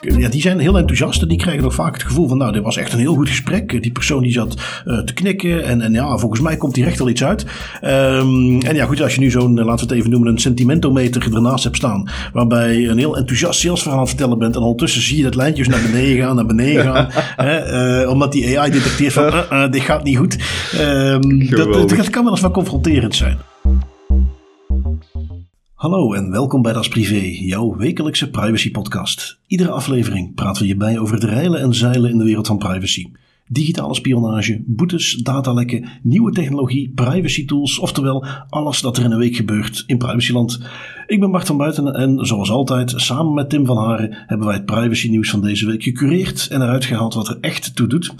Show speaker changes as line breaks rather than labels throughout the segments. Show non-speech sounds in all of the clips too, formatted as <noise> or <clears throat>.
Ja, die zijn heel enthousiast en die krijgen nog vaak het gevoel van, nou, dit was echt een heel goed gesprek. Die persoon die zat uh, te knikken en, en ja, volgens mij komt hier echt wel iets uit. Um, en ja, goed, als je nu zo'n, laten we het even noemen, een sentimentometer ernaast hebt staan, waarbij je een heel enthousiast salesverhaal aan het vertellen bent en ondertussen zie je dat lijntjes naar beneden gaan, naar beneden gaan, <laughs> hè, uh, omdat die AI detecteert van, uh, <laughs> dit gaat niet goed. Um, dat, dat kan wel eens wat confronterend zijn. Hallo en welkom bij Das Privé, jouw wekelijkse privacy podcast. Iedere aflevering praten we je bij over het reilen en zeilen in de wereld van privacy. Digitale spionage, boetes, datalekken, nieuwe technologie, privacy tools, oftewel alles dat er in een week gebeurt in privacyland. Ik ben Bart van Buiten en zoals altijd, samen met Tim van Haren, hebben wij het privacy nieuws van deze week gecureerd en eruit gehaald wat er echt toe doet.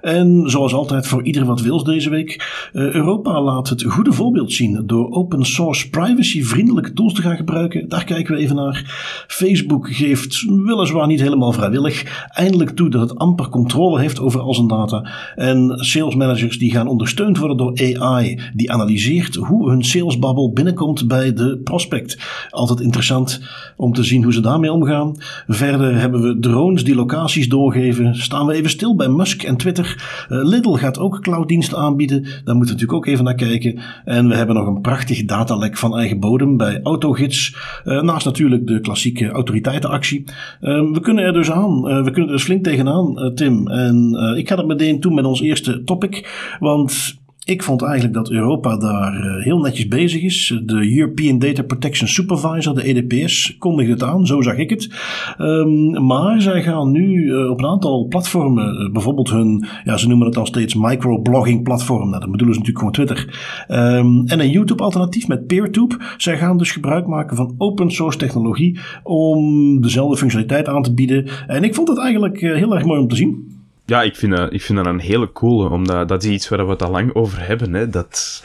En zoals altijd voor ieder wat wils deze week, uh, Europa laat het goede voorbeeld zien door open source privacy vriendelijke tools te gaan gebruiken. Daar kijken we even naar. Facebook geeft weliswaar niet helemaal vrijwillig eindelijk toe dat het amper controle heeft over al zijn data. En sales managers die gaan ondersteund worden door AI, die analyseert hoe hun salesbabbel binnenkomt bij de prospect. Altijd interessant om te zien hoe ze daarmee omgaan. Verder hebben we drones die locaties doorgeven. Staan we even stil bij Musk en Twitter. Uh, Lidl gaat ook clouddiensten aanbieden. Daar moeten we natuurlijk ook even naar kijken. En we hebben nog een prachtig datalek van eigen bodem bij Autogids. Uh, naast natuurlijk de klassieke autoriteitenactie. Uh, we kunnen er dus aan. we kunnen er dus flink tegenaan, Tim. En ik ga dat meteen toe met ons eerste topic. Want ik vond eigenlijk dat Europa daar eh, heel netjes bezig is. De European Data Protection Supervisor, de EDPS, kondigde het aan, zo zag ik het. Um, maar zij gaan nu uh, op een aantal platformen, uh, bijvoorbeeld hun, ja, ze noemen het al steeds microblogging platform. Nou, dat bedoelen ze natuurlijk gewoon Twitter. Um, en een YouTube alternatief met PeerTube. Zij gaan dus gebruik maken van open source technologie om dezelfde functionaliteit aan te bieden. En ik vond het eigenlijk heel erg mooi om te zien.
Ja, ik vind, dat, ik vind dat een hele coole, omdat dat is iets waar we het al lang over hebben. Hè, dat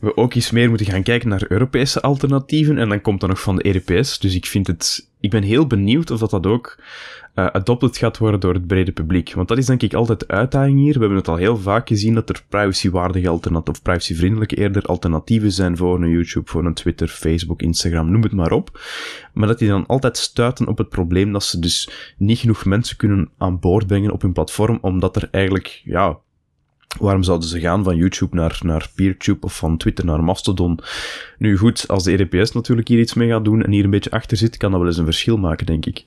we ook iets meer moeten gaan kijken naar Europese alternatieven. En dan komt dat nog van de EDPS. Dus ik vind het, ik ben heel benieuwd of dat, dat ook adopted gaat worden door het brede publiek. Want dat is denk ik altijd de uitdaging hier. We hebben het al heel vaak gezien dat er privacywaardige alternatieven, of privacyvriendelijke eerder alternatieven zijn voor een YouTube, voor een Twitter, Facebook, Instagram, noem het maar op. Maar dat die dan altijd stuiten op het probleem dat ze dus niet genoeg mensen kunnen aan boord brengen op hun platform, omdat er eigenlijk, ja, Waarom zouden ze gaan van YouTube naar, naar PeerTube of van Twitter naar Mastodon? Nu goed, als de EDPS natuurlijk hier iets mee gaat doen en hier een beetje achter zit, kan dat wel eens een verschil maken, denk ik.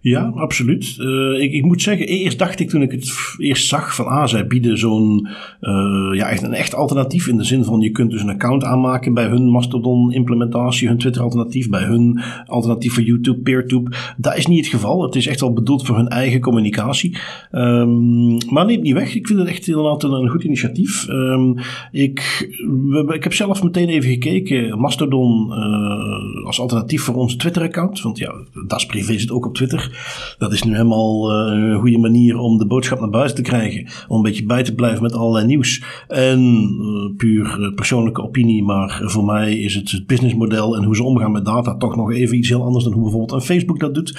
Ja, absoluut. Uh, ik, ik, moet zeggen, eerst dacht ik toen ik het eerst zag van ah, zij bieden zo'n uh, ja, echt een echt alternatief in de zin van je kunt dus een account aanmaken bij hun Mastodon implementatie, hun Twitter alternatief, bij hun alternatief voor YouTube, PeerTube. Dat is niet het geval. Het is echt wel bedoeld voor hun eigen communicatie. Um, maar neemt niet weg. Ik vind het echt inderdaad een, een goed initiatief. Um, ik, ik heb zelf meteen even gekeken. Mastodon uh, als alternatief voor onze Twitter account. Want ja, das privé zit ook op Twitter. Dat is nu helemaal uh, een goede manier om de boodschap naar buiten te krijgen. Om een beetje bij te blijven met allerlei nieuws. En uh, puur uh, persoonlijke opinie, maar voor mij is het het businessmodel en hoe ze omgaan met data toch nog even iets heel anders dan hoe bijvoorbeeld een Facebook dat doet.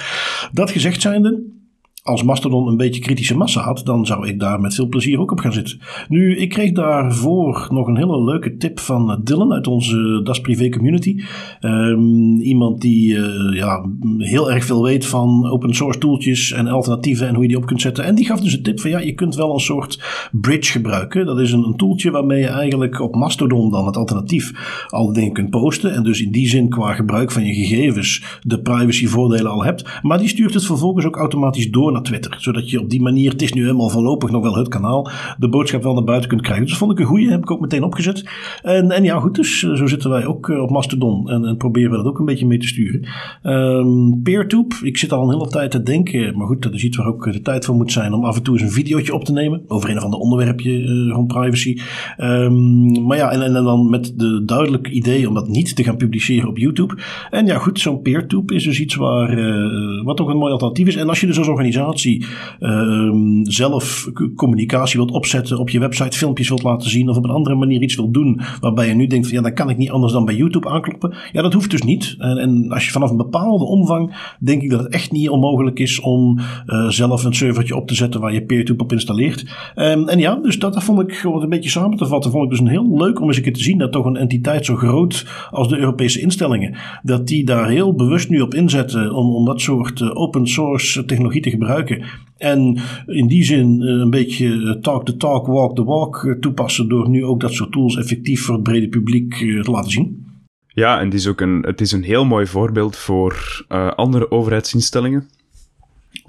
Dat gezegd zijnde als Mastodon een beetje kritische massa had, dan zou ik daar met veel plezier ook op gaan zitten. Nu, ik kreeg daarvoor nog een hele leuke tip van eh, Dylan uit onze Das Privé community. Um, iemand die uh, ja, heel erg veel weet van open source tooltjes en alternatieven en hoe je die op kunt zetten. En die gaf dus een tip van ja, je kunt wel een soort bridge gebruiken. Dat is een, een tooltje waarmee je eigenlijk op Mastodon dan het alternatief al dingen kunt posten. En dus in die zin qua gebruik van je gegevens de privacyvoordelen al hebt. Maar die stuurt het vervolgens ook automatisch door naar Twitter. Zodat je op die manier, het is nu helemaal voorlopig nog wel het kanaal, de boodschap wel naar buiten kunt krijgen. Dus dat vond ik een goede, heb ik ook meteen opgezet. En, en ja, goed, dus eh, zo zitten wij ook eh, op Mastodon en, en proberen we dat ook een beetje mee te sturen. Um, PeerTube, ik zit al een hele tijd te denken, maar goed, dat is iets waar ook de tijd voor moet zijn om af en toe eens een videootje op te nemen over een of ander onderwerpje uh, rond privacy. Um, maar ja, en, en, dan met de duidelijk idee om dat niet te gaan publiceren op YouTube. En ja, goed, zo'n PeerTube is dus iets waar, wat ook een mooi alternatief is. En als je dus als organisatie ehm, zelf communicatie wilt opzetten, op je website filmpjes wilt laten zien of op een andere manier iets wilt doen, waarbij je nu denkt ja, dan kan ik niet anders dan bij YouTube aankloppen. Ja, dat hoeft dus niet. En, en als je vanaf een bepaalde omvang, denk ik dat het echt niet onmogelijk is om uh, zelf een servertje op te zetten waar je PeerTube op installeert. Um, en ja, dus dat, dat vond ik gewoon een beetje samen te vatten, vond ik dus een heel leuk om eens een keer te zien dat toch een entiteit zo groot als de Europese instellingen, dat die daar heel bewust nu op inzetten om, om dat soort uh, open source technologie te gebruiken. En in die zin uh, een beetje talk the talk, walk the walk toepassen door nu ook dat soort tools effectief voor het brede publiek te laten zien.
Ja, en het is ook een, het is een heel mooi voorbeeld voor andere overheidsinstellingen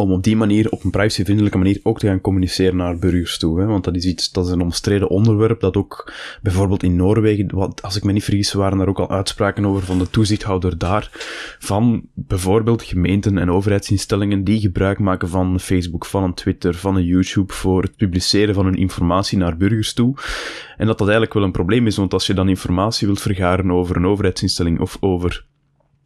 om op die manier, op een privacyvriendelijke manier, ook te gaan communiceren naar burgers toe. Hè? Want dat is iets, dat is een omstreden onderwerp, dat ook bijvoorbeeld in Noorwegen, wat, als ik me niet vergis, waren daar ook al uitspraken over van de toezichthouder daar, van bijvoorbeeld gemeenten en overheidsinstellingen die gebruik maken van Facebook, van een Twitter, van een YouTube voor het publiceren van hun informatie naar burgers toe. En dat dat eigenlijk wel een probleem is, want als je dan informatie wilt vergaren over een overheidsinstelling of over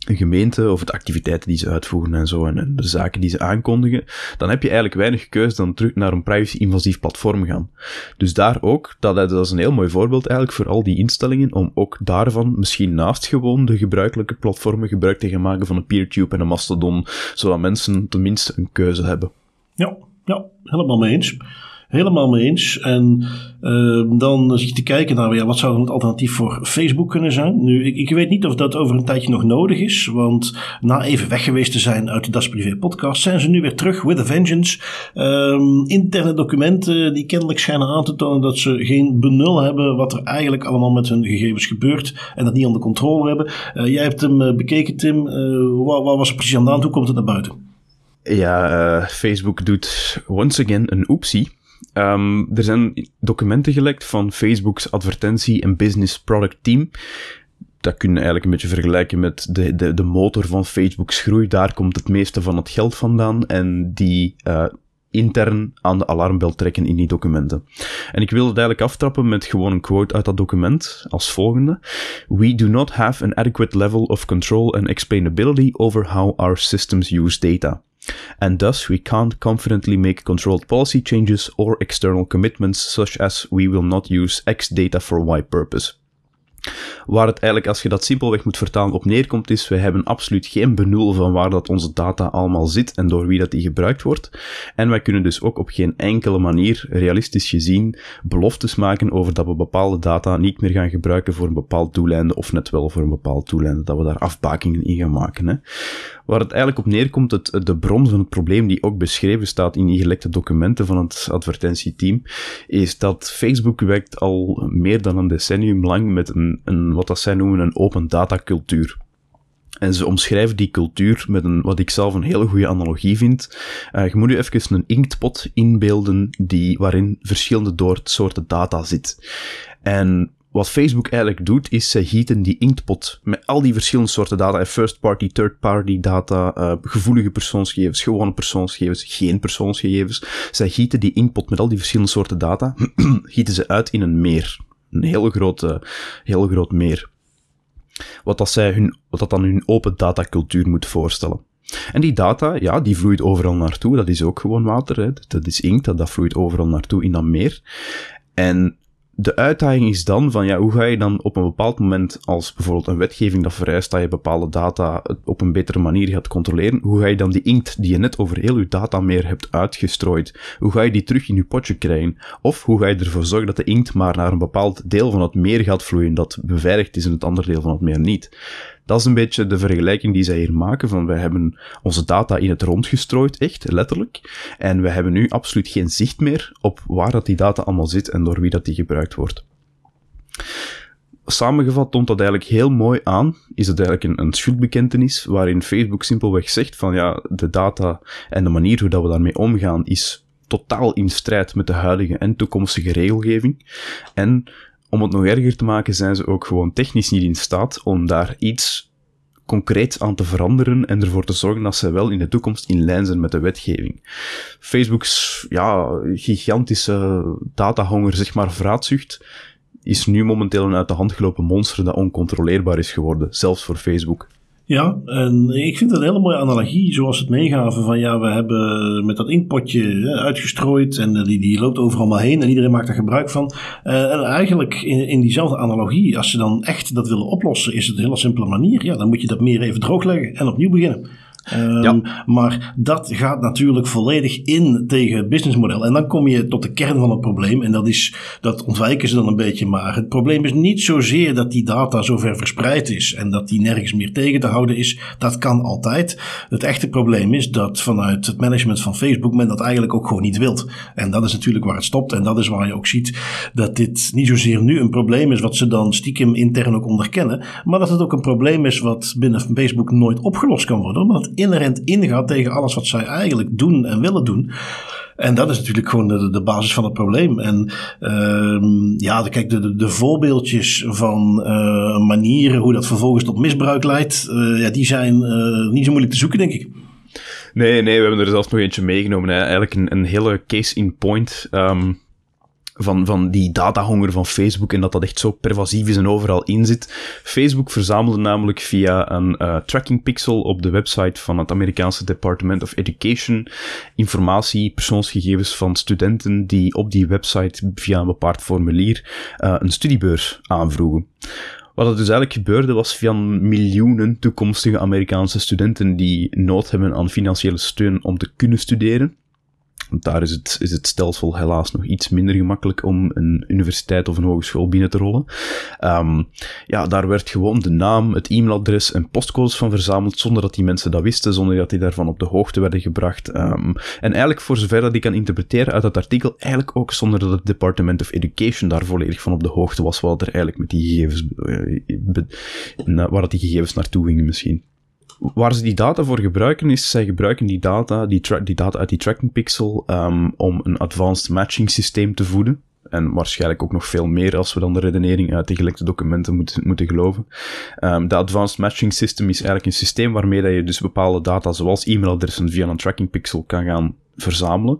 gemeente of de activiteiten die ze uitvoeren en zo en, de zaken die ze aankondigen, dan heb je eigenlijk weinig keuze dan terug naar een privacy-invasief platform gaan. Dus daar ook, dat, dat is een heel mooi voorbeeld eigenlijk voor al die instellingen, om ook daarvan misschien naast gewoon de gebruikelijke platformen gebruik te gaan maken van een PeerTube en een Mastodon, zodat mensen tenminste een keuze hebben.
Ja, ja helemaal mee eens. Helemaal mee eens. En uh, dan zit je te kijken naar ja, wat zou het alternatief voor Facebook kunnen zijn. Nu, ik, ik, weet niet of dat over een tijdje nog nodig is. Want na even weg geweest te zijn uit de Das Privé podcast, zijn ze nu weer terug with a vengeance. Um, interne documenten die kennelijk schijnen aan te tonen dat ze geen benul hebben wat er eigenlijk allemaal met hun gegevens gebeurt. En dat niet onder controle hebben. Uh, jij hebt hem uh, bekeken, Tim. Waar, waar, was er precies aan de hand? Hoe komt het naar buiten?
Ja, Facebook doet once again een oepsie. Um, er zijn documenten gelekt van Facebook's advertentie- en business product team. Dat kun je eigenlijk een beetje vergelijken met de, de, de motor van Facebook's groei. Daar komt het meeste van het geld vandaan. En die uh, intern aan de alarmbel trekken in die documenten. En ik wil het eigenlijk aftrappen met gewoon een quote uit dat document als volgende. We do not have an adequate level of control and explainability over how our systems use data and thus we can't confidently make controlled policy changes or external commitments such as we will not use X data for Y purpose. Waar het eigenlijk, als je dat simpelweg moet vertalen, op neerkomt, is wij hebben absoluut geen benul van waar dat onze data allemaal zit en door wie dat die gebruikt wordt. En wij kunnen dus ook op geen enkele manier, realistisch gezien, beloftes maken over dat we bepaalde data niet meer gaan gebruiken voor een bepaald doeleinde, of net wel voor een bepaald doeleinde, dat we daar afbakingen in gaan maken. Hè. Waar het eigenlijk op neerkomt, het, de bron van het probleem die ook beschreven staat in die gelekte documenten van het advertentieteam, is dat Facebook werkt al meer dan een decennium lang met een, een wat dat zij noemen een open data cultuur. En ze omschrijven die cultuur met een, wat ik zelf een hele goede analogie vind. Uh, je moet je even een inktpot inbeelden die, waarin verschillende soorten data zit. En wat Facebook eigenlijk doet, is ze gieten die inktpot met al die verschillende soorten data, first party, third party data, uh, gevoelige persoonsgegevens, gewone persoonsgegevens, geen persoonsgegevens. Zij gieten die inktpot met al die verschillende soorten data, <clears throat> gieten ze uit in een meer. Een heel groot, heel groot meer. Wat dat, zij hun, wat dat dan hun open datacultuur moet voorstellen. En die data, ja, die vloeit overal naartoe. Dat is ook gewoon water. Hè. Dat is inkt, dat, dat vloeit overal naartoe in dat meer. En de uitdaging is dan van, ja, hoe ga je dan op een bepaald moment, als bijvoorbeeld een wetgeving dat vereist dat je bepaalde data op een betere manier gaat controleren, hoe ga je dan die inkt die je net over heel je data meer hebt uitgestrooid, hoe ga je die terug in je potje krijgen? Of hoe ga je ervoor zorgen dat de inkt maar naar een bepaald deel van het meer gaat vloeien dat beveiligd is en het andere deel van het meer niet? Dat is een beetje de vergelijking die zij hier maken van wij hebben onze data in het rond gestrooid, echt, letterlijk. En we hebben nu absoluut geen zicht meer op waar dat die data allemaal zit en door wie dat die gebruikt wordt. Samengevat toont dat eigenlijk heel mooi aan, is het eigenlijk een, een schuldbekentenis waarin Facebook simpelweg zegt van ja, de data en de manier hoe dat we daarmee omgaan is totaal in strijd met de huidige en toekomstige regelgeving. En om het nog erger te maken, zijn ze ook gewoon technisch niet in staat om daar iets concreet aan te veranderen en ervoor te zorgen dat ze wel in de toekomst in lijn zijn met de wetgeving. Facebook's ja, gigantische datahonger, zeg maar, vraatzucht, is nu momenteel een uit de hand gelopen monster dat oncontroleerbaar is geworden, zelfs voor Facebook.
Ja, en ik vind het een hele mooie analogie, zoals het meegaven van ja, we hebben met dat inkpotje uitgestrooid en die, die loopt overal maar heen en iedereen maakt er gebruik van. Uh, en eigenlijk in, in diezelfde analogie, als ze dan echt dat willen oplossen, is het een hele simpele manier. Ja, dan moet je dat meer even droogleggen en opnieuw beginnen. Um, Maar dat gaat natuurlijk volledig in tegen het businessmodel. En dan kom je tot de kern van het probleem. En dat is, dat ontwijken ze dan een beetje. Maar het probleem is niet zozeer dat die data zover verspreid is. En dat die nergens meer tegen te houden is. Dat kan altijd. Het echte probleem is dat vanuit het management van Facebook men dat eigenlijk ook gewoon niet wilt. En dat is natuurlijk waar het stopt. En dat is waar je ook ziet dat dit niet zozeer nu een probleem is wat ze dan stiekem intern ook onderkennen. Maar dat het ook een probleem is wat binnen Facebook nooit opgelost kan worden. Omdat inherent ingaat tegen alles wat zij eigenlijk doen en willen doen. En dat is natuurlijk gewoon de, basis van het probleem. En uh, ja, kijk, de, de, voorbeeldjes van uh, manieren hoe dat vervolgens tot misbruik leidt, uh, ja, die zijn uh, niet zo moeilijk te zoeken, denk ik.
Nee, nee, we hebben er zelfs nog eentje meegenomen. Hè. Eigenlijk een, een hele case in point. Um, van, van die datahonger van Facebook en dat dat echt zo pervasief is en overal in zit. Facebook verzamelde namelijk via een uh, tracking pixel op de website van het Amerikaanse Department of Education informatie, persoonsgegevens van studenten die op die website via een bepaald formulier uh, een studiebeurs aanvroegen. Wat er dus eigenlijk gebeurde was via miljoenen toekomstige Amerikaanse studenten die nood hebben aan financiële steun om te kunnen studeren want daar is het, is het stelsel helaas nog iets minder gemakkelijk om een universiteit of een hogeschool binnen te rollen. Um, ja, daar werd gewoon de naam, het e-mailadres en postcodes van verzameld, zonder dat die mensen dat wisten, zonder dat die daarvan op de hoogte werden gebracht. Um, en eigenlijk, voor zover dat ik kan interpreteren uit dat artikel, eigenlijk ook zonder dat het Department of Education daar volledig van op de hoogte was, wat er eigenlijk met die gegevens, uh, waar dat die gegevens naartoe gingen misschien waar ze die data voor gebruiken is, zij gebruiken die data, die, die data uit die tracking pixel, um, om een advanced matching systeem te voeden. En waarschijnlijk ook nog veel meer als we dan de redenering uit de gelekte documenten moeten, moeten geloven. Um, de Advanced Matching System is eigenlijk een systeem waarmee dat je dus bepaalde data, zoals e-mailadressen, via een tracking pixel kan gaan verzamelen.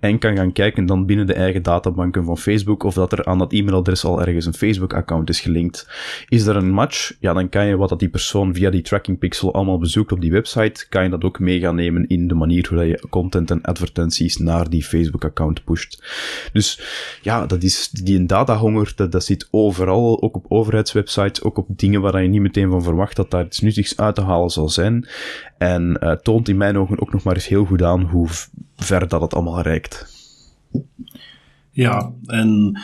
En kan gaan kijken dan binnen de eigen databanken van Facebook of dat er aan dat e-mailadres al ergens een Facebook-account is gelinkt. Is er een match? Ja, dan kan je wat dat die persoon via die tracking pixel allemaal bezoekt op die website, kan je dat ook mee gaan nemen in de manier hoe je content en advertenties naar die Facebook-account pusht. Dus ja, dat is die datahonger, dat, dat zit overal, ook op overheidswebsites, ook op dingen waar je niet meteen van verwacht dat daar iets nuttigs uit te halen zal zijn. En uh, toont in mijn ogen ook nog maar eens heel goed aan hoe ver dat het allemaal reikt.
Ja, en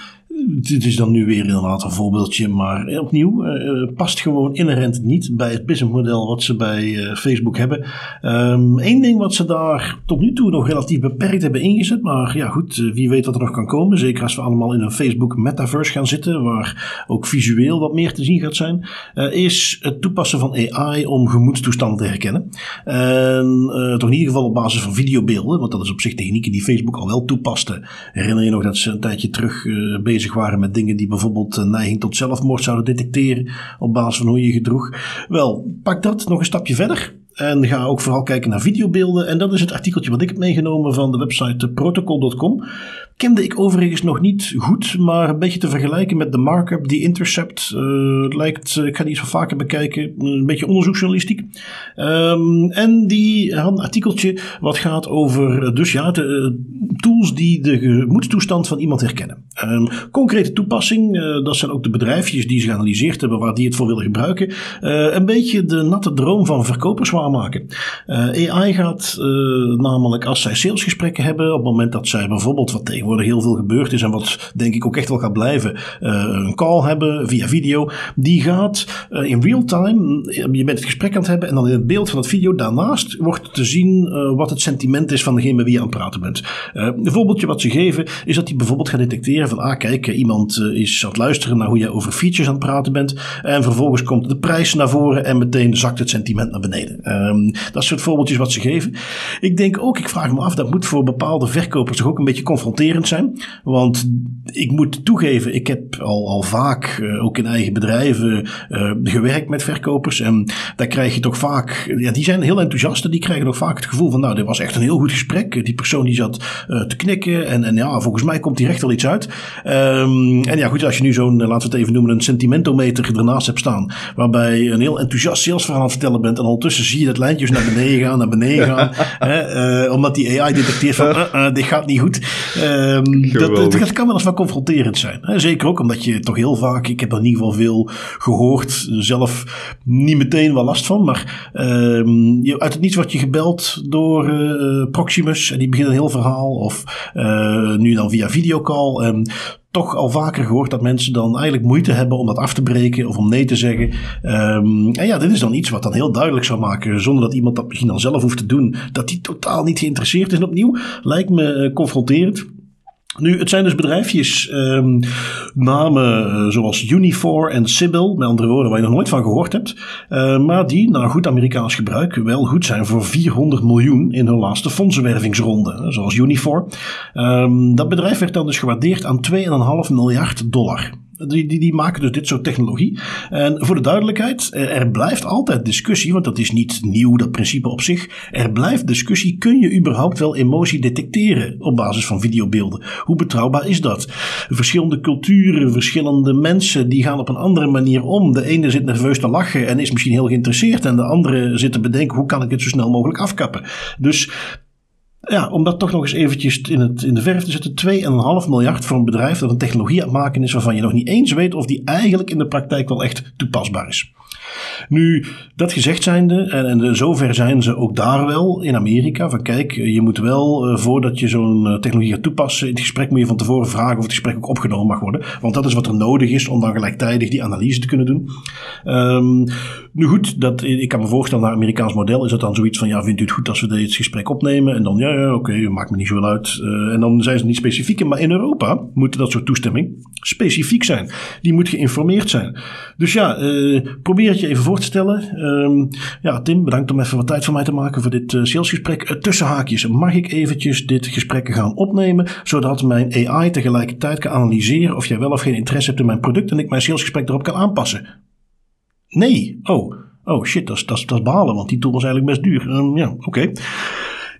dit is dan nu weer inderdaad een voorbeeldje, maar opnieuw, uh, past gewoon inherent niet bij het businessmodel wat ze bij uh, Facebook hebben. Eén ehm, ding wat ze daar tot nu toe nog relatief beperkt hebben ingezet, maar ja goed, wie weet wat er nog kan komen. Zeker als we allemaal in een Facebook metaverse gaan zitten, waar ook visueel wat meer te zien gaat zijn, is het toepassen van AI om gemoedstoestanden te herkennen. En toch in ieder geval op basis van videobeelden, want dat is op zich technieken die Facebook al wel toepaste. Herinner je nog dat ze een tijdje terug bezig waren met dingen die bijvoorbeeld een neiging tot zelfmoord zouden detecteren op basis van hoe je gedroeg. Wel, pak dat nog een stapje verder. En ga ook vooral kijken naar videobeelden. En dat is het artikeltje wat ik heb meegenomen van de website protocol.com. Kende ik overigens nog niet goed, maar een beetje te vergelijken met de markup die Intercept. Uh, lijkt, ik ga die eens vaker bekijken, een beetje onderzoeksjournalistiek. Um, en die had een artikeltje wat gaat over eh, dus ja, de tools die de gemoedstoestand van iemand herkennen. Um, concrete toepassing, dat zijn ook de bedrijfjes die ze geanalyseerd hebben waar die het voor willen gebruiken. een beetje de natte droom van verkopers waarmaken. AI gaat namelijk als zij salesgesprekken hebben, op het moment dat zij bijvoorbeeld wat tegen er heel veel gebeurd is en wat denk ik ook echt wel gaat blijven. Uh, een call hebben via video. Die gaat uh, in real time, je bent het gesprek aan het hebben en dan in het beeld van het video daarnaast wordt te zien wat het sentiment is van degene met wie je aan het praten bent. een voorbeeldje wat ze geven is dat hij bijvoorbeeld gaat detecteren van ah kijk, iemand is aan het luisteren naar hoe jij over features aan het praten bent en vervolgens komt de prijs naar voren en meteen zakt het sentiment naar beneden. Um, dat soort voorbeeldjes wat ze geven. Ik denk ook, ik vraag me af, dat moet voor bepaalde verkopers toch ook een beetje confronteren zijn. Want ik moet toegeven, ik heb al, al vaak, uh, ook in eigen bedrijven, uh, gewerkt met verkopers. En daar krijg je toch vaak, ja, die zijn heel enthousiast en die krijgen nog vaak het gevoel van, nou, dit was echt een heel goed gesprek. Die persoon die zat uh, te knikken en, en ja, volgens mij komt hier echt wel iets uit. Um, en ja, goed, als je nu zo'n, laten we het even noemen, een sentimentometer ernaast hebt staan, waarbij een heel enthousiast salesverhaal aan het vertellen bent en ondertussen zie je dat lijntjes naar beneden gaan, naar beneden <laughs> gaan, hè, omdat die AI detecteert van, dit gaat niet goed. Um, dat, dat, kan wel eens wat confronterend zijn. Hè? Zeker ook omdat je toch heel vaak, ik heb er in ieder geval veel gehoord, zelf niet meteen wel last van, maar um, je, uit het niets word je gebeld door uh, Proximus en die begint een heel verhaal, of uh, nu dan via videocall. En toch al vaker gehoord dat mensen dan eigenlijk moeite hebben om dat af te breken of om nee te zeggen. Um, en ja, dit is dan iets wat dan heel duidelijk zou maken, zonder dat iemand dat misschien dan zelf hoeft te doen, dat die totaal niet geïnteresseerd is. En opnieuw lijkt me uh, confronterend. Nu, het zijn dus bedrijfjes, um, namen uh, zoals Unifor en Sibyl, met andere woorden waar je nog nooit van gehoord hebt, uh, maar die, naar goed Amerikaans gebruik, wel goed zijn voor 400 miljoen in hun laatste fondsenwervingsronde, zoals Unifor. Um, dat bedrijf werd dan dus gewaardeerd aan 2,5 miljard dollar. Die, die, die maken dus dit soort technologie. En voor de duidelijkheid, er blijft altijd discussie, want dat is niet nieuw, dat principe op zich. Er blijft discussie, kun je überhaupt wel emotie detecteren op basis van videobeelden? Hoe betrouwbaar is dat? Verschillende culturen, verschillende mensen, die gaan op een andere manier om. De ene zit nerveus te lachen en is misschien heel geïnteresseerd en de andere zit te bedenken, hoe kan ik het zo snel mogelijk afkappen? Dus ja, om dat toch nog eens eventjes in, het, in de verf te zetten. 2,5 miljard voor een bedrijf dat een technologie aan het maken is waarvan je nog niet eens weet of die eigenlijk in de praktijk wel echt toepasbaar is. Nu, dat gezegd zijnde, en, en zover zijn ze ook daar wel in Amerika. Van kijk, je moet wel, uh, voordat je zo'n uh, technologie gaat toepassen, in het gesprek moet je van tevoren vragen of het gesprek ook opgenomen mag worden. Want dat is wat er nodig is om dan gelijktijdig die analyse te kunnen doen. Um, nu goed, dat, ik kan me voorstellen, naar Amerikaans model is dat dan zoiets van, ja, vindt u het goed als we dit gesprek opnemen? En dan, ja, ja, oké, maakt me niet zoveel uit. En dan zijn ze niet specifiek. Maar in Europa moet dat soort toestemming specifiek zijn. Die moet geïnformeerd zijn. Dus ja, probeer het je even voor te stellen. Um, ja, Tim, bedankt om even wat tijd voor mij te maken voor dit uh, salesgesprek. Uh, tussen haakjes, mag ik eventjes dit gesprek gaan opnemen, zodat mijn AI tegelijkertijd kan analyseren of jij wel of geen interesse hebt in mijn product en ik mijn salesgesprek erop kan aanpassen? Nee. Oh, oh shit, dat is, dat dat is balen, want die tool is eigenlijk best duur. Um, ja, oké.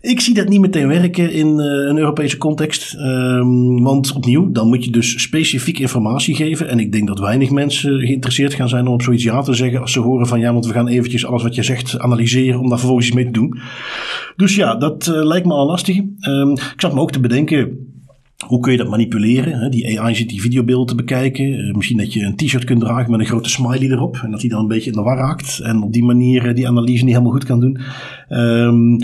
Ik zie dat niet meteen werken in uh, een Europese context. Um, want opnieuw, dan moet je dus specifiek informatie geven. En ik denk dat weinig mensen geïnteresseerd gaan zijn om op zoiets ja te zeggen. Als ze horen van ja, want we gaan eventjes alles wat je zegt analyseren om daar vervolgens iets mee te doen. Dus ja, dat uh, lijkt me al lastig. Um, ik zat me ook te bedenken. Hoe kun je dat manipuleren? Die AI zit die videobeelden te bekijken. Misschien dat je een t-shirt kunt dragen met een grote smiley erop. En dat hij dan een beetje in de war raakt. En op die manier die analyse niet helemaal goed kan doen. Um,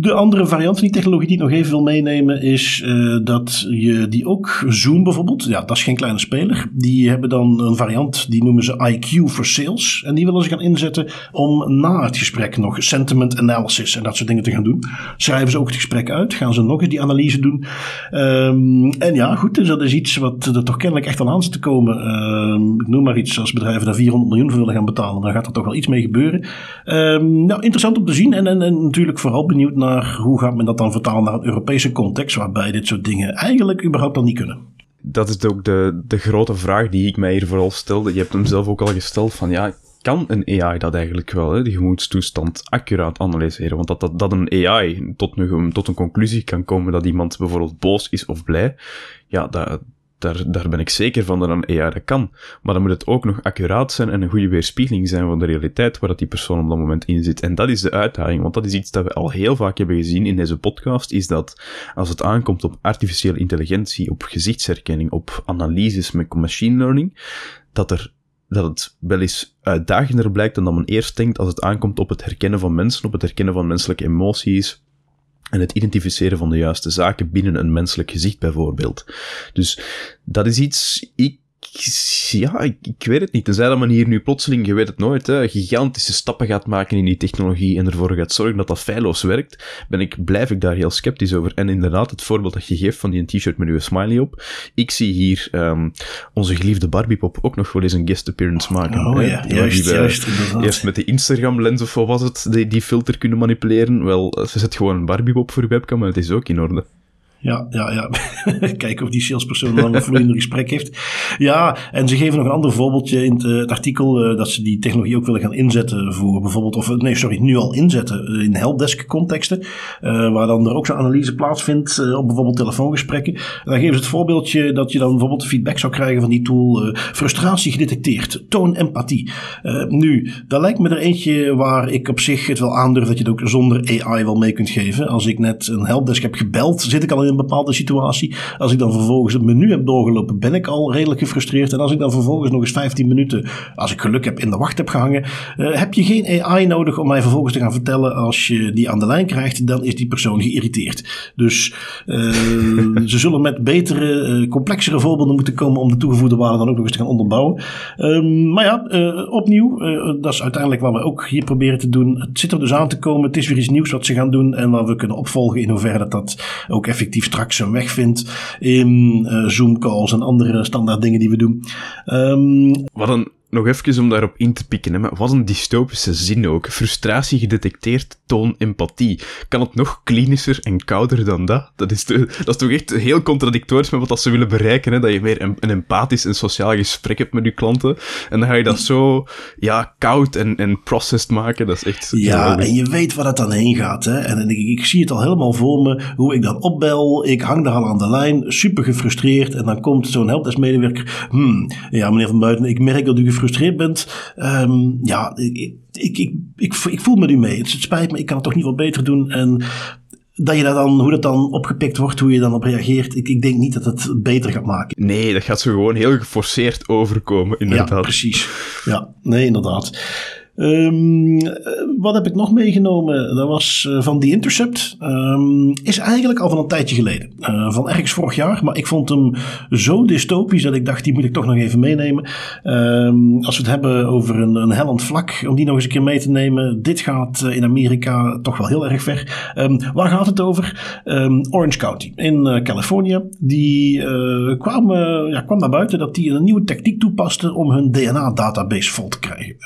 de andere variant van die technologie die ik nog even wil meenemen is uh, dat je die ook Zoom bijvoorbeeld, ja, dat is geen kleine speler. Die hebben dan een variant die noemen ze IQ for Sales. En die willen ze gaan inzetten om na het gesprek nog sentiment analysis en dat soort dingen te gaan doen. Schrijven ze ook het gesprek uit, gaan ze nog eens die analyse doen. Um, en ja, goed, dus dat is iets wat er toch kennelijk echt al aan zit te komen. Um, ik noem maar iets, als bedrijven daar 400 miljoen voor willen gaan betalen, dan gaat er toch wel iets mee gebeuren. Um, nou, interessant om te zien en, en, en natuurlijk vooral benieuwd naar hoe gaat men dat dan vertalen naar een Europese context, waarbij dit soort dingen eigenlijk überhaupt dan niet kunnen.
Dat is ook de, de grote vraag die ik mij hier vooral stelde. Je hebt hem zelf ook al gesteld van ja, kan een AI dat eigenlijk wel, hè, die gemoedstoestand accuraat analyseren? Want dat, dat, dat een AI tot een, tot een conclusie kan komen dat iemand bijvoorbeeld boos is of blij, ja, dat, daar, daar ben ik zeker van dat een AI dat kan. Maar dan moet het ook nog accuraat zijn en een goede weerspiegeling zijn van de realiteit waar dat die persoon op dat moment in zit. En dat is de uitdaging, want dat is iets dat we al heel vaak hebben gezien in deze podcast, is dat als het aankomt op artificiële intelligentie, op gezichtsherkenning, op analyses met machine learning, dat er dat het wel eens uitdagender blijkt dan dat men eerst denkt als het aankomt op het herkennen van mensen, op het herkennen van menselijke emoties, en het identificeren van de juiste zaken binnen een menselijk gezicht bijvoorbeeld. Dus dat is iets, ik ja, ik, ik, weet het niet. Tenzij dat men hier nu plotseling, je weet het nooit, hè, gigantische stappen gaat maken in die technologie en ervoor gaat zorgen dat dat feilloos werkt, ben ik, blijf ik daar heel sceptisch over. En inderdaad, het voorbeeld dat je geeft van die t-shirt met uw smiley op. Ik zie hier um, onze geliefde Barbiepop ook nog wel eens een guest appearance maken.
Oh hè, ja, juist, die juist,
Eerst met de Instagram-lens of wat was het, die, die filter kunnen manipuleren. Wel, ze zet gewoon een Barbiepop voor uw webcam en het is ook in orde.
Ja, ja, ja. <laughs> Kijken of die salespersoon dan een <laughs> vloeiende gesprek heeft. Ja, en ze geven nog een ander voorbeeldje in het, het artikel uh, dat ze die technologie ook willen gaan inzetten voor bijvoorbeeld, of nee, sorry, nu al inzetten in helpdesk contexten, uh, waar dan er ook zo'n analyse plaatsvindt op bijvoorbeeld telefoongesprekken. En dan geven ze het voorbeeldje dat je dan bijvoorbeeld feedback zou krijgen van die tool, frustratie gedetecteerd, toon empathie. nu, daar lijkt me er eentje waar ik op zich het wel aandurf dat je het ook zonder AI wel mee kunt geven. Als ik net een helpdesk heb gebeld, zit ik al in een bepaalde situatie. Als ik dan vervolgens het menu heb doorgelopen, ben ik al redelijk gefrustreerd. En als ik dan vervolgens nog eens 15 minuten, als ik geluk heb, in de wacht heb gehangen, uh, heb je geen AI nodig om mij vervolgens te gaan vertellen als je die aan de lijn krijgt, dan is die persoon geïrriteerd. Dus uh, <laughs> ze zullen met betere, uh, complexere voorbeelden moeten komen om de toegevoegde waarde dan ook nog eens te gaan onderbouwen. Um, maar ja, opnieuw, dat is uiteindelijk wat we ook hier proberen te doen. Het zit er dus aan te komen. Het is weer iets nieuws wat ze gaan doen en waar we kunnen opvolgen in hoeverre dat, dat ook effectief straks zijn weg in uh, Zoom calls en andere standaard dingen die we doen.
Um, Wat een nog even om daarop in te pikken, hè, maar wat een dystopische zin ook. Frustratie gedetecteerd, toon empathie. Kan het nog klinischer en kouder dan dat? Dat is, dat is toch echt heel contradictorisch met wat ze willen bereiken, hè? dat je meer een, een, empathisch en sociaal gesprek hebt met je klanten. En dan ga je dat zo ja, koud en, en processed maken. Dat is echt...
Ja, en je weet waar dat dan heen gaat. Hè? En ik, ik zie het al helemaal voor me, hoe ik dan opbel. Ik hang daar al aan de lijn, super gefrustreerd. En dan komt zo'n helpdesk-medewerker. Hmm, ja, meneer Van Buiten, ik merk dat u gefrustreerd gefrustreerd bent. Um, ja, ik, ik, ik, ik, ik voel me nu mee. Het, spijt me, ik kan het toch niet wat beter doen. En dat je dat dan, hoe dat dan opgepikt wordt, hoe je dan op reageert, ik, ik denk niet dat het beter gaat maken.
Nee, dat gaat zo gewoon heel geforceerd overkomen, inderdaad.
Ja, precies. Ja, nee, inderdaad. Um, wat heb ik nog meegenomen? Dat was uh, van The Intercept. Um, is eigenlijk al van een tijdje geleden. Uh, van ergens vorig jaar. Maar ik vond hem zo dystopisch dat ik dacht, die moet ik toch nog even meenemen. Um, als we het hebben over een, een hellend vlak, om die nog eens een keer mee te nemen. Dit gaat uh, in Amerika toch wel heel erg ver. waar gaat het over? Orange County in Californië. Die kwam, ja, kwam naar buiten dat die een nieuwe techniek toepaste om hun DNA-database vol te krijgen.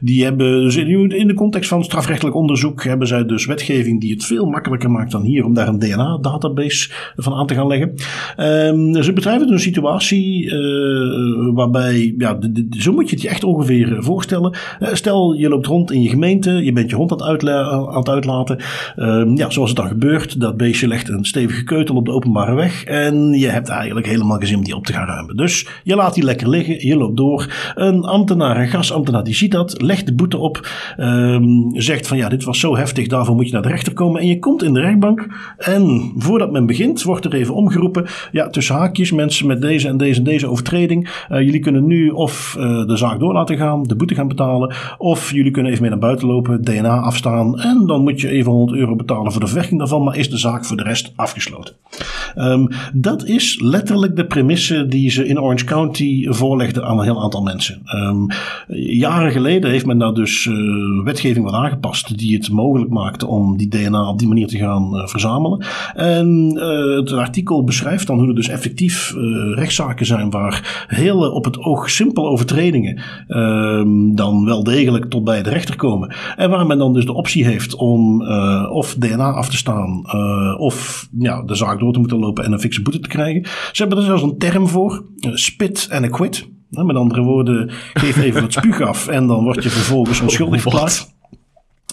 Die hebben dus in de context van strafrechtelijk onderzoek hebben zij dus wetgeving die het veel makkelijker maakt dan hier om daar een DNA-database van aan te gaan leggen. Um, ze bedrijven een situatie uh, waarbij, ja, zo moet je het je echt ongeveer voorstellen. Uh, stel je loopt rond in je gemeente, je bent je hond aan het, uitlaten. Um, ja, zoals het dan gebeurt, dat beestje legt een stevige keutel op de openbare weg en je hebt eigenlijk helemaal geen zin om die op te gaan ruimen. Dus je laat die lekker liggen, je loopt door. Een ambtenaar, een gasambtenaar, die ziet dat legt de boete op, um, zegt van ja, dit was zo heftig, daarvoor moet je naar de rechter komen. En je komt in de rechtbank en voordat men begint, wordt er even omgeroepen, ja, tussen haakjes, mensen met deze en deze en deze overtreding, uh, jullie kunnen nu of uh, de zaak door laten gaan, de boete gaan betalen, of jullie kunnen even mee naar buiten lopen, DNA afstaan en dan moet je even 100 euro betalen voor de verwerking daarvan, maar is de zaak voor de rest afgesloten. Um, dat is letterlijk de premisse die ze in Orange County voorlegden aan een heel aantal mensen. Um, jaren geleden heeft men daar dus uh, wetgeving wat aangepast die het mogelijk maakte om die DNA op die manier te gaan uh, verzamelen. En uh, het artikel beschrijft dan hoe er dus effectief rechtszaken zijn waar hele op het oog simpele overtredingen ehm, dan wel degelijk tot bij de rechter komen. En waar men dan dus de optie heeft om of DNA af te staan of de zaak door te moeten lopen en een fikse boete te krijgen. Ze hebben er zelfs een term voor, spit en acquit. Met andere woorden, geef even wat spuug af en dan word je vervolgens <laughs> onschuldig verklaard.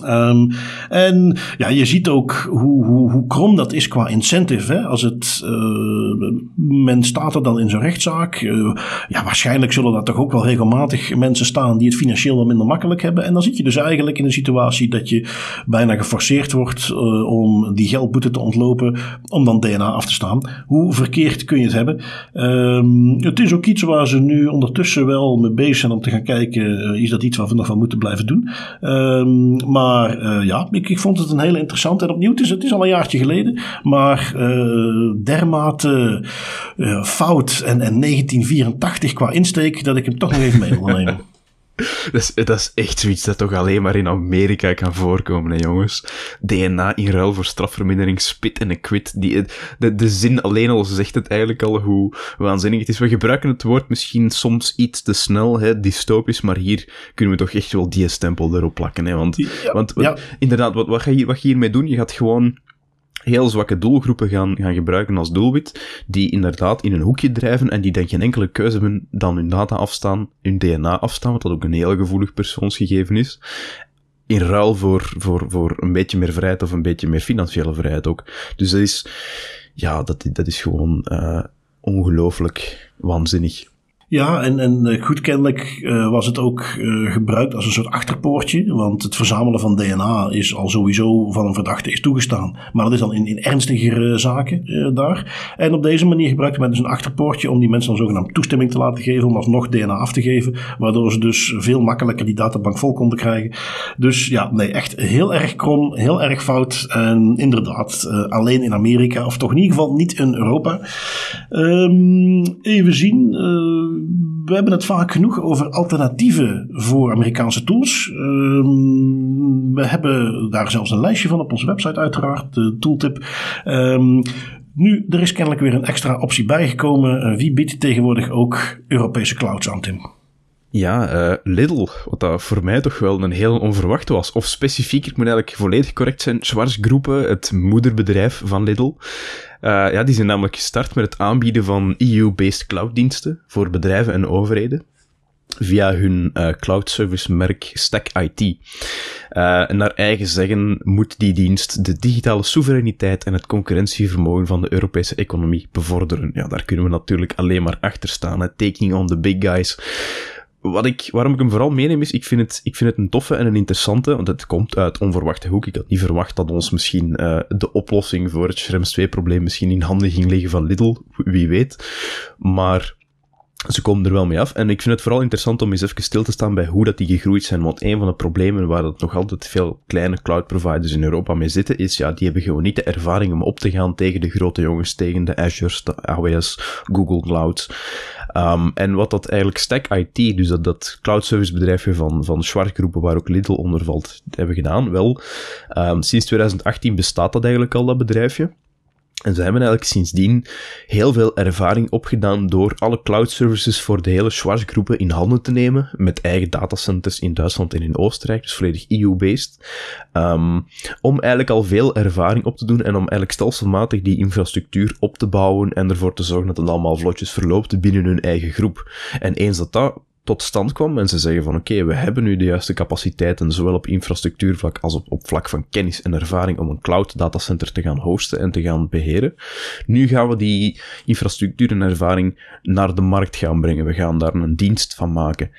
Um, en ja, je ziet ook hoe, hoe, hoe krom dat is qua incentive. Hè? Als het, uh, men staat er dan in zo'n rechtszaak. Uh, ja, waarschijnlijk zullen daar toch ook wel regelmatig mensen staan die het financieel wat minder makkelijk hebben. En dan zit je dus eigenlijk in een situatie dat je bijna geforceerd wordt uh, om die geldboete te ontlopen, om dan DNA af te staan. Hoe verkeerd kun je het hebben? Um, het is ook iets waar ze nu ondertussen wel mee bezig zijn om te gaan kijken, is dat iets waar we nog van moeten blijven doen? Um, maar maar uh, ja, ik, vond het een hele interessante. En opnieuw, het is, het is al een jaartje geleden. Maar uh, dermate uh, fout en, en 1984 qua insteek dat ik hem toch nog even mee wil nemen. <laughs>
Dat is, dat is echt zoiets dat toch alleen maar in Amerika kan voorkomen, hè, jongens. DNA in ruil voor strafvermindering, spit en quit. Die, de, de zin alleen al zegt het eigenlijk al hoe waanzinnig het is. We gebruiken het woord misschien soms iets te snel, hè, dystopisch, maar hier kunnen we toch echt wel die stempel erop plakken. Hè, want, want inderdaad, wat, wat, ga je, wat ga je hiermee doen? Je gaat gewoon heel zwakke doelgroepen gaan, gaan gebruiken als doelwit, die inderdaad in een hoekje drijven en die dan geen enkele keuze hebben dan hun data afstaan, hun DNA afstaan, wat dat ook een heel gevoelig persoonsgegeven is, in ruil voor, voor, voor een beetje meer vrijheid of een beetje meer financiële vrijheid ook. Dus dat is, ja, dat, dat is gewoon uh, ongelooflijk waanzinnig.
Ja, en, en eh, goed kennelijk uh, was het ook uh, gebruikt als een soort achterpoortje. Want het verzamelen van DNA is al sowieso van een verdachte is toegestaan. Maar dat is dan in, in ernstigere zaken daar. En op deze manier gebruikte men dus een achterpoortje om die mensen dan zogenaamd toestemming te laten geven. Om alsnog DNA af te geven. Waardoor ze dus veel makkelijker die databank vol konden krijgen. Dus ja, nee, echt heel erg krom, heel erg fout. En inderdaad, alleen in Amerika, of toch in ieder geval niet in Europa. Um, even zien we hebben het vaak genoeg over alternatieven voor Amerikaanse tools. Um, we hebben daar zelfs een lijstje van op onze website uiteraard, de tooltip. Um, nu, er is kennelijk weer een extra optie bijgekomen. Uh, wie biedt tegenwoordig ook Europese clouds aan, Tim?
Ja, uh, Lidl, wat dat voor mij toch wel een heel onverwacht was. Of specifiek, ik moet eigenlijk volledig correct zijn, Schwarzgroepen, het moederbedrijf van Lidl. Uh, ja, die zijn namelijk gestart met het aanbieden van EU-based clouddiensten voor bedrijven en overheden via hun uh, cloud service merk Stack IT. En naar eigen zeggen moet die dienst de digitale soevereiniteit en het concurrentievermogen van de Europese economie bevorderen. Ja, daar kunnen we natuurlijk alleen maar achter staan. Hè. Taking on the big guys wat ik, waarom ik hem vooral meeneem is, ik vind, het, ik vind het een toffe en een interessante, want het komt uit onverwachte hoek. Ik had niet verwacht dat ons misschien uh, de oplossing voor het Schrems 2-probleem misschien in handen ging liggen van Lidl, wie weet. Maar ze komen er wel mee af. En ik vind het vooral interessant om eens even stil te staan bij hoe dat die gegroeid zijn. Want een van de problemen waar dat nog altijd veel kleine cloud providers in Europa mee zitten, is ja, die hebben gewoon niet de ervaring om op te gaan tegen de grote jongens, tegen de Azure, de AWS, Google Cloud. Um, en wat dat eigenlijk Stack IT, dus dat, dat cloud service bedrijfje van, van Schwartgroepen, waar ook Lidl onder valt, hebben gedaan, wel, um, sinds 2018 bestaat dat eigenlijk al, dat bedrijfje. En ze hebben eigenlijk sindsdien heel veel ervaring opgedaan door alle cloud services voor de hele Schwarz-groepen in handen te nemen, met eigen datacenters in Duitsland en in Oostenrijk, dus volledig EU-based, um, om eigenlijk al veel ervaring op te doen en om eigenlijk stelselmatig die infrastructuur op te bouwen en ervoor te zorgen dat het allemaal vlotjes verloopt binnen hun eigen groep. En eens dat dat tot stand kwam en ze zeggen van oké, we hebben nu de juiste capaciteiten, zowel op infrastructuurvlak als op, op vlak van kennis en ervaring om een cloud datacenter te gaan hosten en te gaan beheren. Nu gaan we die infrastructuur en ervaring naar de markt gaan brengen. We gaan daar een dienst van maken.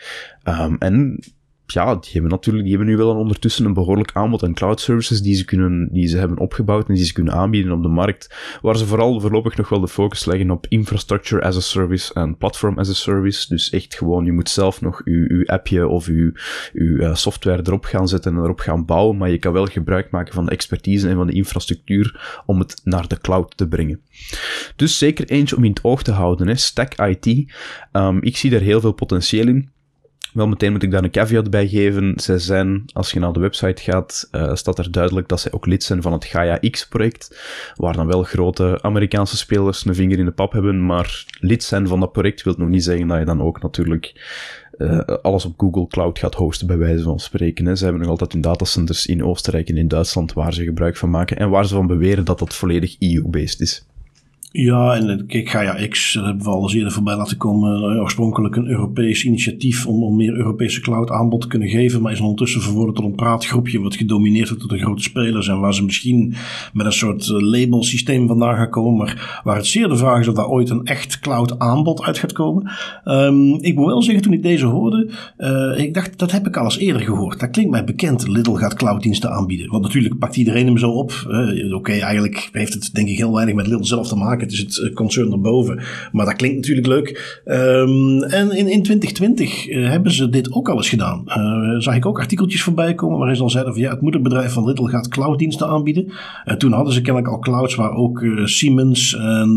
Um, en ja, die hebben natuurlijk, die hebben nu wel ondertussen een behoorlijk aanbod aan cloud services die ze kunnen, die ze hebben opgebouwd en die ze kunnen aanbieden op de markt, waar ze vooral voorlopig nog wel de focus leggen op infrastructure as a service en platform as a service. Dus echt gewoon, je moet zelf nog uw, uw appje of uw, uw uh, software erop gaan zetten en erop gaan bouwen, maar je kan wel gebruik maken van de expertise en van de infrastructuur om het naar de cloud te brengen. Dus zeker eentje om in het oog te houden, hè. Stack IT. Um, ik zie daar heel veel potentieel in. Wel, meteen moet ik daar een caveat bij geven. Zij zijn, als je naar de website gaat, uh, staat er duidelijk dat zij ook lid zijn van het Gaia X-project, waar dan wel grote Amerikaanse spelers een vinger in de pap hebben, maar lid zijn van dat project wil nog niet zeggen dat je dan ook natuurlijk uh, alles op Google Cloud gaat hosten, bij wijze van spreken. Hè. Ze hebben nog altijd hun datacenters in Oostenrijk en in Duitsland waar ze gebruik van maken en waar ze van beweren dat dat volledig EU-based is.
Ja, en kijk, Gaia X, dat hebben we al eens eerder voorbij laten komen. Eh, oorspronkelijk een Europees initiatief om, om meer Europese cloud aanbod te kunnen geven. Maar is ondertussen verworden tot een praatgroepje wat gedomineerd wordt door de grote spelers. En waar ze misschien met een soort eh, labelsysteem vandaan gaan komen. Maar waar het zeer de vraag is of daar ooit een echt cloud aanbod uit gaat komen. Um, ik moet wel zeggen, toen ik deze hoorde, ik dacht, dat heb ik al eerder gehoord. Dat klinkt mij bekend. Lidl gaat clouddiensten aanbieden. Want natuurlijk pakt iedereen hem zo op. Oké, eigenlijk heeft het denk ik heel weinig met Lidl zelf te maken. Het is het eh, concern erboven. Maar dat klinkt natuurlijk leuk. Um, en in, in 2020 uh, eh, hebben ze dit ook al eens gedaan. Uh, zag ik ook artikeltjes voorbij komen waarin ze dan zeiden van ja, het moederbedrijf van Little gaat clouddiensten aanbieden. toen hadden ze kennelijk al clouds waar ook Siemens en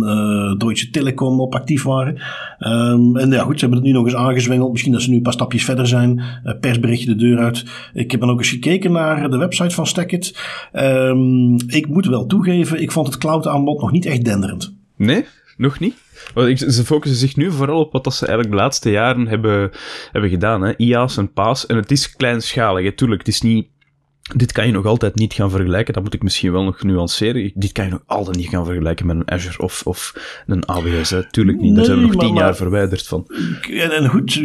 Deutsche Telekom op actief waren. Um, en ja goed, ze hebben het nu nog eens aangezwengeld. Misschien dat ze nu een paar stapjes verder zijn. persberichtje de deur uit. Ik heb dan ook eens gekeken naar de website van Stackit. Um, ik moet wel toegeven, ik vond het cloud aanbod nog niet echt denderend.
Nee, nog niet. Ze focussen zich nu vooral op wat ze eigenlijk de laatste jaren hebben, hebben gedaan. Hè. IA's en PA's. En het is kleinschalig, natuurlijk. Het is niet dit kan je nog altijd niet gaan vergelijken. Dat moet ik misschien wel nog nuanceren. Dit kan je nog altijd niet gaan vergelijken met een Azure of, of een AWS. Tuurlijk niet. Daar zijn we nog tien jaar verwijderd van.
En, en goed,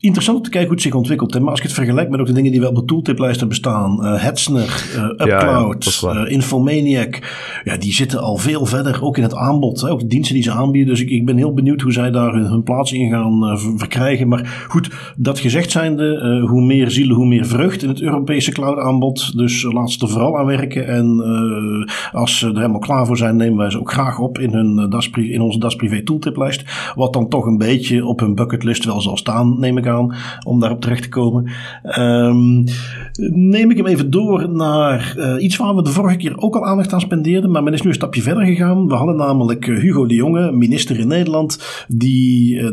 interessant om te kijken hoe het zich ontwikkelt. Maar als ik het vergelijk met ook de dingen die wel op de tooltiplijsten bestaan. Uh, Hetzner, uh, Upcloud, ja, uh, Infomaniac. Ja, die zitten al veel verder, ook in het aanbod. Hè, ook de diensten die ze aanbieden. Dus ik, ik ben heel benieuwd hoe zij daar hun, plaats in gaan verkrijgen. Maar goed, dat gezegd zijnde, hoe meer zielen, hoe meer vreugd in het Europese cloud aanbod. Dus laat ze er vooral aan werken. En als ze er helemaal klaar voor zijn, nemen wij ze ook graag op in, hun, das, in onze Das Privé tooltiplijst. Wat dan toch een beetje op hun bucketlist wel zal staan, neem ik om daarop terecht te komen. Um, neem ik hem even door naar uh, iets waar we de vorige keer ook al aandacht aan spendeerden, maar men is nu een stapje verder gegaan. We hadden namelijk eh, Hugo de Jonge, minister in Nederland, die uh,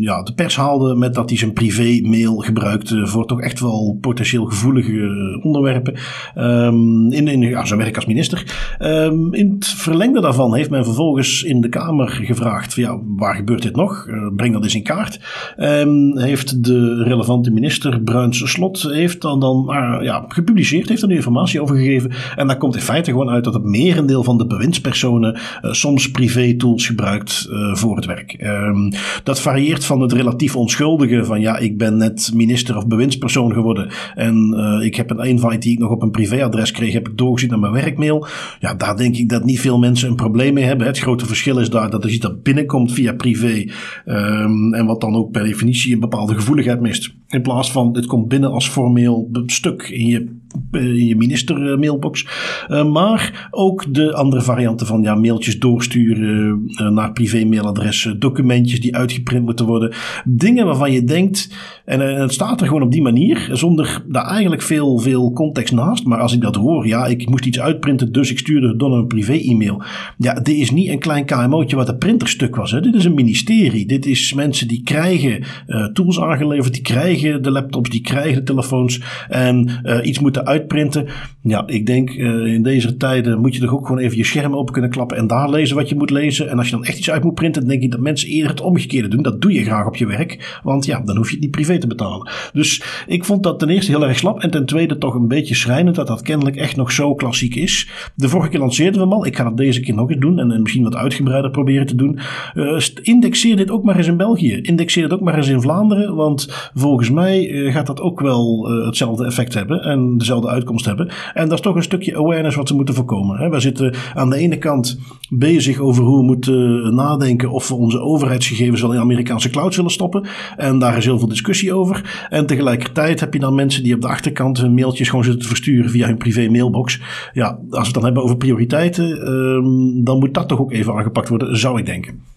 ja, de pers haalde met dat hij zijn privé-mail gebruikte voor toch echt wel potentieel gevoelige onderwerpen um, in, in ja, zijn werk als minister. Um, in het verlengde daarvan heeft men vervolgens in de Kamer gevraagd: ja, waar gebeurt dit nog? breng dat eens in kaart. Um, heeft de relevante minister, Bruins Slot, heeft dan, dan uh, ja, gepubliceerd, heeft er nu informatie over gegeven. En daar komt in feite gewoon uit dat het merendeel van de bewindspersonen uh, soms privé-tools gebruikt uh, voor het werk. Um, dat varieert van het relatief onschuldige van ja, ik ben net minister of bewindspersoon geworden en ik heb een invite die ik nog op een privéadres kreeg, heb ik doorgezien naar mijn werkmail. Ja, daar denk ik dat niet veel mensen een probleem mee hebben. Het grote verschil is daar dat er iets dat binnenkomt via privé um, en wat dan ook per definitie een bepaalde gevoeligheid mist. In plaats van dit komt binnen als formeel stuk in je in je minister mailbox. Uh, maar ook de andere varianten van ja, mailtjes doorsturen uh, naar privé mailadressen, documentjes die uitgeprint moeten worden. Dingen waarvan je denkt, en, het staat er gewoon op die manier, zonder daar eigenlijk veel, veel context naast. Maar als ik dat hoor, ja, ik moest iets uitprinten, dus ik stuurde het door een privé-e-mail. Ja, dit is niet een klein KMO'tje wat een printerstuk was. Hè. Dit is een ministerie. Dit is mensen die krijgen uh, tools aangeleverd, die krijgen de laptops, die krijgen de telefoons en iets moeten uitprinten. Ja, ik denk uh, in deze tijden moet je toch ook gewoon even je scherm open kunnen klappen en daar lezen wat je moet lezen. En als je dan echt iets uit moet printen, dan denk ik dat mensen eerder het omgekeerde doen. Dat doe je graag op je werk, want ja, dan hoef je het niet privé te betalen. Dus ik vond dat ten eerste heel erg slap en ten tweede toch een beetje schrijnend dat dat kennelijk echt nog zo klassiek is. De vorige keer lanceerden we hem al. Ik ga dat deze keer nog eens doen en, en misschien wat uitgebreider proberen te doen. Uh, indexeer dit ook maar eens in België. Indexeer het ook maar eens in Vlaanderen, want volgens mij uh, gaat dat ook wel hetzelfde effect hebben en dezelfde dezelfde uitkomst hebben. En dat is toch een stukje awareness wat ze moeten voorkomen. We zitten aan de ene kant bezig over hoe we moeten nadenken of we onze overheidsgegevens wel in Amerikaanse clouds willen stoppen. En daar is heel veel discussie over. En tegelijkertijd heb je dan mensen die op de achterkant hun mailtjes gewoon zitten te versturen via hun privé mailbox. Ja, als we het dan hebben over prioriteiten, um, dan moet dat toch ook even aangepakt worden, zou ik denken.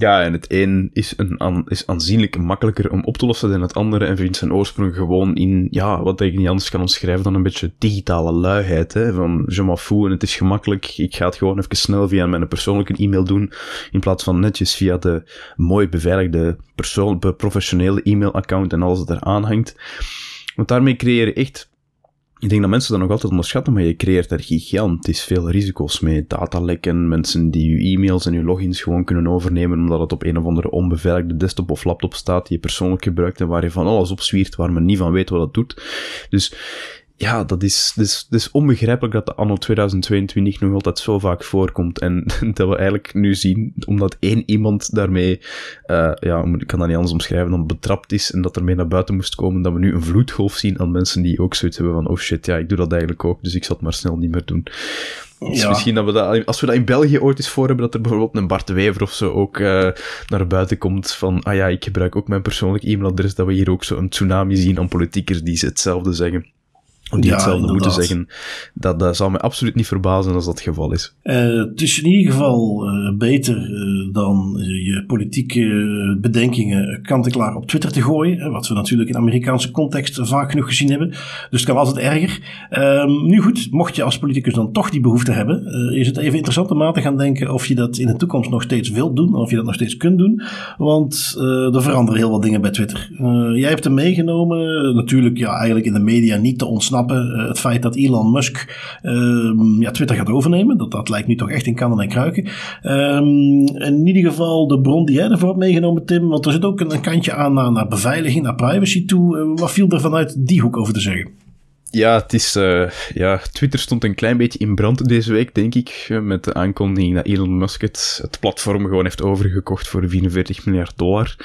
Ja, en het een is, een, is aanzienlijk makkelijker om op te lossen dan het andere en vindt zijn oorsprong gewoon in, ja, wat ik niet anders kan omschrijven dan een beetje digitale luiheid. Hè? Van, je m'en en het is gemakkelijk, ik ga het gewoon even snel via mijn persoonlijke e-mail doen, in plaats van netjes via de mooi beveiligde persoon, professionele e-mailaccount en alles wat eraan hangt. Want daarmee creëer je echt ik denk dat mensen dat nog altijd onderschatten, maar je creëert er gigantisch veel risico's mee. Datalekken, mensen die je e-mails en je logins gewoon kunnen overnemen omdat het op een of andere onbeveiligde desktop of laptop staat die je persoonlijk gebruikt en waar je van alles op zwiert, waar men niet van weet wat dat doet. Dus ja, dat is, dus, dus onbegrijpelijk dat de anno 2022 nog altijd zo vaak voorkomt. En <laughs> dat we eigenlijk nu zien, omdat één iemand daarmee, uh, ja, ik kan dat niet anders omschrijven, dan betrapt is en dat er mee naar buiten moest komen, dat we nu een vloedgolf zien aan mensen die ook zoiets hebben van, oh shit, ja, ik doe dat eigenlijk ook, dus ik zal het maar snel niet meer doen. Dus misschien dat we dat, als we dat in België ooit eens voor hebben, dat er bijvoorbeeld een Bart Wever of zo ook uh, naar buiten komt van, ah ja, ik gebruik ook mijn persoonlijk e-mailadres, dat we hier ook zo een tsunami zien aan politiekers die hetzelfde zeggen die ja, hetzelfde moeten zeggen. Dat, dat zou me absoluut niet verbazen als dat het geval is.
Uh, het is in ieder geval uh, beter uh, dan je politieke bedenkingen kant-en-klaar op Twitter te gooien. Wat we natuurlijk in Amerikaanse context vaak genoeg gezien hebben. Dus het kan altijd erger. Ehm, nu goed, mocht je als politicus dan toch die behoefte hebben, is het even interessant om na te gaan denken of je dat in de toekomst nog steeds wilt doen. Of je dat nog steeds kunt doen. Want er veranderen heel wat dingen bij Twitter. jij hebt hem meegenomen. natuurlijk ja, eigenlijk in de media niet te ontsnappen eh, het feit dat Elon Musk ehm, ja, Twitter gaat overnemen. Dat, dat lijkt nu toch echt in kannen en kruiken. Um, in ieder geval de bron die jij ervoor hebt meegenomen, Tim. Want er zit ook een, kantje aan naar, naar beveiliging, naar privacy toe. Uh, wat viel er vanuit die hoek over te zeggen?
Ja, het is, uh, ja, Twitter stond een klein beetje in brand deze week, denk ik. Met de aankondiging dat Elon Musk het, het platform gewoon heeft overgekocht voor 44 miljard dollar.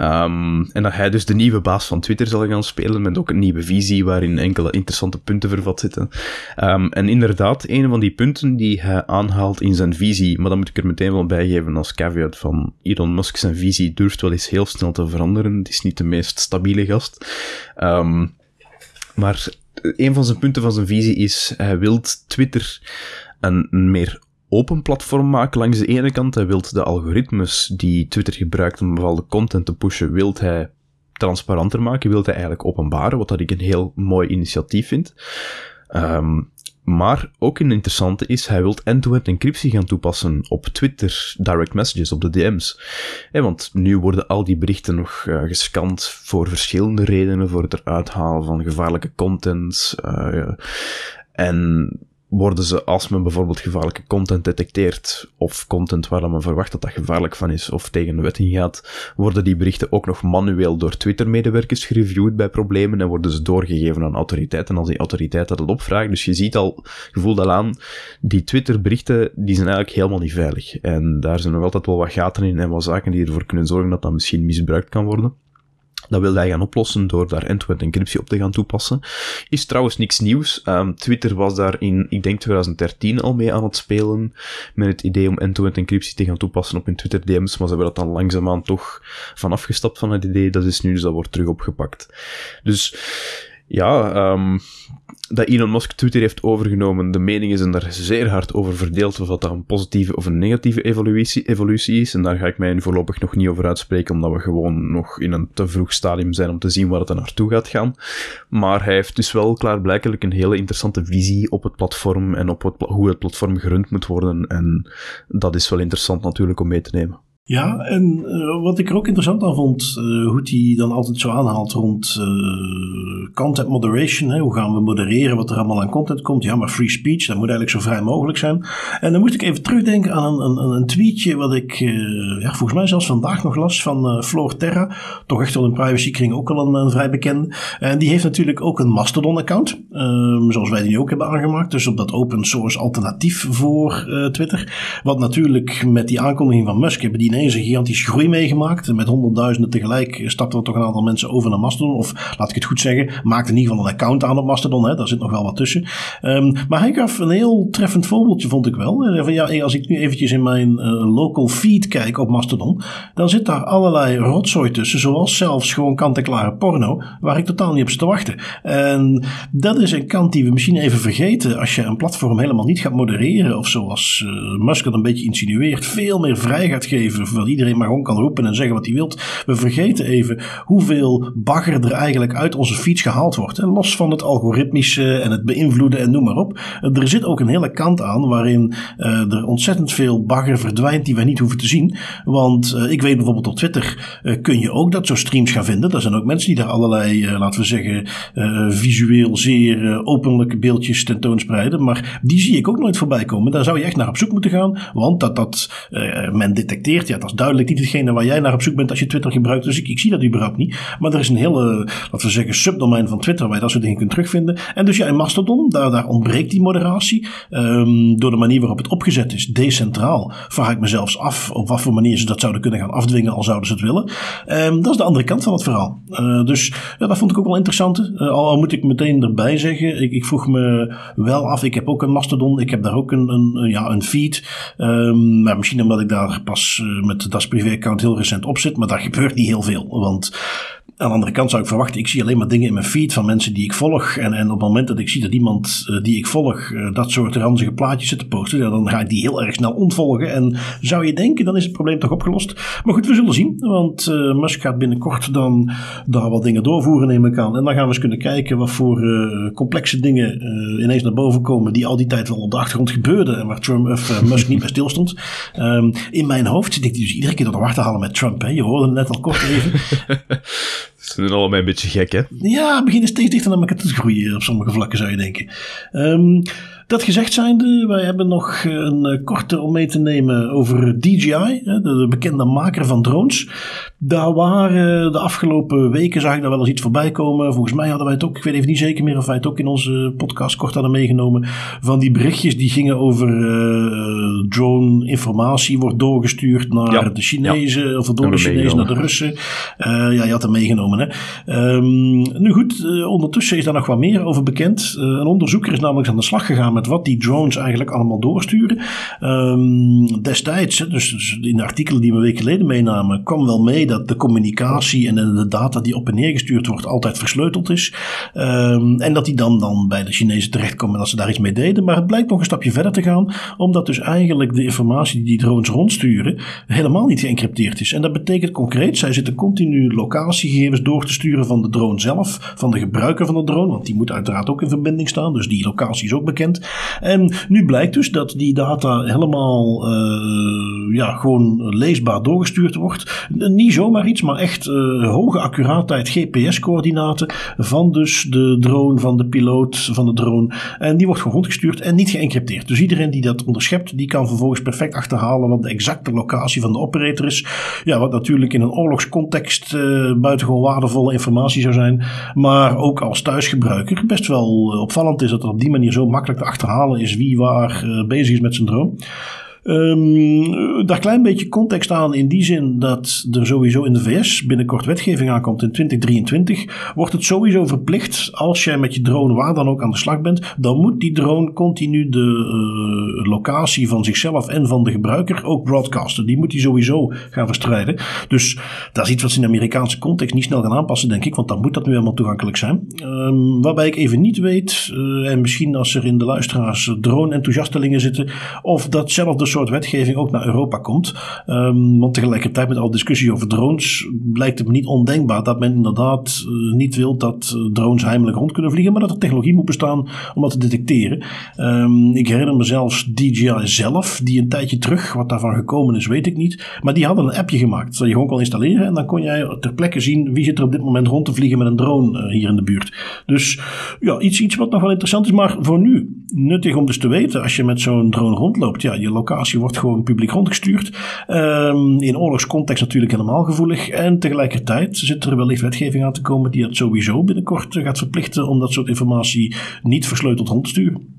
Um, en dat hij dus de nieuwe baas van Twitter zal gaan spelen, met ook een nieuwe visie waarin enkele interessante punten vervat zitten. Um, en inderdaad, een van die punten die hij aanhaalt in zijn visie, maar dan moet ik er meteen wel bij geven als caveat van Elon Musk zijn visie durft wel eens heel snel te veranderen. Het is niet de meest stabiele gast. Um, maar een van zijn punten van zijn visie is, hij wil Twitter een meer open platform maken langs de ene kant. Hij wil de algoritmes die Twitter gebruikt om bepaalde content te pushen, wil hij transparanter maken, wil hij eigenlijk openbaren, wat dat ik een heel mooi initiatief vind. Um, maar ook een interessante is, hij wil end-to-end encryptie gaan toepassen op Twitter direct messages, op de DM's. want nu worden al die berichten nog uh, gescand voor verschillende redenen, voor het eruit halen van gevaarlijke content. Uh, en worden ze, als men bijvoorbeeld gevaarlijke content detecteert, of content waar men verwacht dat dat gevaarlijk van is, of tegen de wet ingaat, worden die berichten ook nog manueel door Twitter-medewerkers gereviewd bij problemen en worden ze doorgegeven aan autoriteiten als die autoriteit dat opvraagt. Dus je ziet al, je voelt al aan, die Twitter-berichten, die zijn eigenlijk helemaal niet veilig. En daar zijn nog altijd wel wat gaten in en wat zaken die ervoor kunnen zorgen dat dat misschien misbruikt kan worden. Dat wil hij gaan oplossen door daar end-to-end encryptie op te gaan toepassen. Is trouwens niks nieuws. Um, Twitter was daar in, ik denk 2013 al mee aan het spelen. Met het idee om end-to-end encryptie te gaan toepassen op hun Twitter DM's. Maar ze hebben dat dan langzaamaan toch van afgestapt van het idee. Dat is nu, dus dat wordt terug opgepakt. Dus ja, um, dat Elon Musk Twitter heeft overgenomen, de meningen zijn daar zeer hard over verdeeld of dat, een positieve of een negatieve evolutie, evolutie is. En daar ga ik mij voorlopig nog niet over uitspreken, omdat we gewoon nog in een te vroeg stadium zijn om te zien waar het naartoe gaat gaan. Maar hij heeft dus wel klaarblijkelijk een hele interessante visie op het platform en op hoe het platform gerund moet worden. En dat is wel interessant natuurlijk om mee te nemen.
Ja, en uh, wat ik er ook interessant aan vond, uh, hoe hij dan altijd zo aanhaalt rond uh, content moderation. Hè, hoe gaan we modereren wat er allemaal aan content komt? Ja, maar free speech, dat moet eigenlijk zo vrij mogelijk zijn. En dan moest ik even terugdenken aan een, een, een tweetje wat ik ja, volgens mij zelfs vandaag nog las van Floor Terra. Toch echt wel in privacykring ook al een, vrij bekende. En die heeft natuurlijk ook een Mastodon-account, ehm, zoals wij die ook hebben aangemaakt. Dus op dat open source alternatief voor Twitter. Wat natuurlijk met die aankondiging van Musk hebben die ineens een gigantische groei meegemaakt. Met honderdduizenden tegelijk stapten er toch een aantal mensen over naar Mastodon. Of laat ik het goed zeggen, maakte in ieder geval een account aan op Mastodon. Hè. Daar zit nog wel wat tussen. Um, maar hij gaf een heel treffend voorbeeldje, vond ik wel. Van, ja, als ik nu eventjes in mijn uh, local feed kijk op Mastodon, dan zit daar allerlei rotzooi tussen. Zoals zelfs gewoon kant-en-klare porno, waar ik totaal niet op zit te wachten. En dat is een kant die we misschien even vergeten als je een platform helemaal niet gaat modereren. Of zoals uh, Musk het een beetje insinueert, veel meer vrij gaat geven dat iedereen maar gewoon kan roepen en zeggen wat hij wilt. We vergeten even hoeveel bagger er eigenlijk uit onze fiets gehaald wordt. En los van het algoritmische en het beïnvloeden en noem maar op. Er zit ook een hele kant aan waarin uh, er ontzettend veel bagger verdwijnt die wij niet hoeven te zien. Want uh, ik weet bijvoorbeeld op Twitter uh, kun je ook dat soort streams gaan vinden. Er zijn ook mensen die daar allerlei, laten we zeggen, visueel zeer openlijke beeldjes tentoonspreiden. Maar die zie ik ook nooit voorbij komen. Daar zou je echt naar op zoek moeten gaan. Want dat, dat men detecteert, ja, dat is duidelijk niet hetgene waar jij naar op zoek bent als je Twitter gebruikt. Dus ik, ik zie dat überhaupt niet. Maar er is een hele, laten we zeggen, subdomein van Twitter waar je dat soort dingen kunt terugvinden. En dus ja, in Mastodon, daar, ontbreekt die moderatie. Um, door de manier waarop het opgezet is, decentraal, vraag ik me zelfs af op wat voor manier ze dat zouden kunnen gaan afdwingen, al zouden ze het willen. Um, dat is de andere kant van het verhaal. Uh, dus ja, dat vond ik ook wel interessant. Uh, al, moet ik meteen erbij zeggen, ik, ik, vroeg me wel af, ik heb ook een Mastodon, ik heb daar ook een, een, ja, een feed. Maar misschien omdat ik daar pas uh, met das privé-account heel recent op zit. Maar daar gebeurt niet heel veel. Want aan de andere kant zou ik verwachten, ik zie alleen maar dingen in mijn feed van mensen die ik volg. En, en op het moment dat ik zie dat iemand uh, die ik volg uh, dat soort ranzige plaatjes zit te posten, dan ga ik die heel erg snel ontvolgen. En zou je denken, dan is het probleem toch opgelost. Maar goed, we zullen zien. Want uh, Musk gaat binnenkort dan daar wat dingen doorvoeren, neem ik aan. En dan gaan we eens kunnen kijken wat voor complexe dingen ineens naar boven komen die al die tijd wel op de achtergrond gebeurden. En waar Trump, of, Musk niet bij stilstond. Um, in mijn hoofd zit ik dus iedere keer door de war te halen met Trump. Hè. Je hoorde het net al kort even. <laughs>
Ze zijn allemaal een beetje gek, hè?
Ja, beginnen steeds dichter naar elkaar te groeien op sommige vlakken, zou je denken. Um, Dat gezegd zijnde, wij hebben nog een korte om mee te nemen over DJI, de bekende maker van drones. Daar waren de afgelopen weken, zag ik daar wel eens iets voorbij komen. Volgens mij hadden wij het ook, ik weet even niet zeker meer of wij het ook in onze podcast kort hadden meegenomen. Van die berichtjes die gingen over uh, drone informatie wordt doorgestuurd naar de Chinezen, of door de Chinezen naar de Russen. Uh, ja, je had hem meegenomen. Hè? Um, nu goed, uh, ondertussen is daar nog wat meer over bekend. een onderzoeker is namelijk aan de slag gegaan wat die drones eigenlijk allemaal doorsturen. Um, destijds, dus, dus in de artikelen die we een week geleden meenamen, kwam wel mee dat de communicatie en de data die op en neer gestuurd wordt altijd versleuteld is. Um, en dat die dan, dan bij de Chinezen terechtkomen dat ze daar iets mee deden. Maar het blijkt nog een stapje verder te gaan, omdat dus eigenlijk de informatie die die drones rondsturen helemaal niet geëncrypteerd is. En dat betekent concreet, zij zitten continu locatiegegevens door te sturen van de drone zelf, van de gebruiker van de drone, want die moet uiteraard ook in verbinding staan, dus die locatie is ook bekend. En nu blijkt dus dat die data helemaal uh, ja, gewoon leesbaar doorgestuurd wordt. Niet zomaar iets, maar echt uh, hoge accuraatheid GPS-coördinaten van dus de drone, van de piloot van de drone. En die wordt gewoon rondgestuurd en niet geëncrypteerd. Dus iedereen die dat onderschept, die kan vervolgens perfect achterhalen wat de exacte locatie van de operator is. Ja, wat natuurlijk in een oorlogscontext uh, buitengewoon waardevolle informatie zou zijn. Maar ook als thuisgebruiker best wel opvallend is dat het op die manier zo makkelijk te achterhalen is wie waar uh, bezig is met zijn drone. Um, daar klein beetje context aan in die zin dat er sowieso in de VS binnenkort wetgeving aankomt in 2023. Wordt het sowieso verplicht als jij met je drone waar dan ook aan de slag bent, dan moet die drone continu de uh, locatie van zichzelf en van de gebruiker ook broadcasten. Die moet die sowieso gaan verstrijden. Dus dat is iets wat ze in de Amerikaanse context niet snel gaan aanpassen, denk ik, want dan moet dat nu helemaal toegankelijk zijn. Um, waarbij ik even niet weet, uh, en misschien als er in de luisteraars drone-enthousiastelingen zitten, of datzelfde soort soort wetgeving ook naar Europa komt. Um, want tegelijkertijd met al discussie over drones lijkt het me niet ondenkbaar dat men inderdaad uh, niet wil dat uh, drones heimelijk rond kunnen vliegen, maar dat er technologie moet bestaan om dat te detecteren. Um, ik herinner me zelfs DJI zelf, die een tijdje terug, wat daarvan gekomen is, weet ik niet. Maar die hadden een appje gemaakt dat je gewoon kon installeren en dan kon jij ter plekke zien wie zit er op dit moment rond te vliegen met een drone uh, hier in de buurt. Dus ja, iets, iets wat nog wel interessant is, maar voor nu nuttig om dus te weten als je met zo'n drone rondloopt. Ja, je locatie je wordt gewoon publiek rondgestuurd. Um, in oorlogscontext natuurlijk helemaal gevoelig. En tegelijkertijd zit er wellicht wetgeving aan te komen die het sowieso binnenkort gaat verplichten om dat soort informatie niet versleuteld rond te sturen.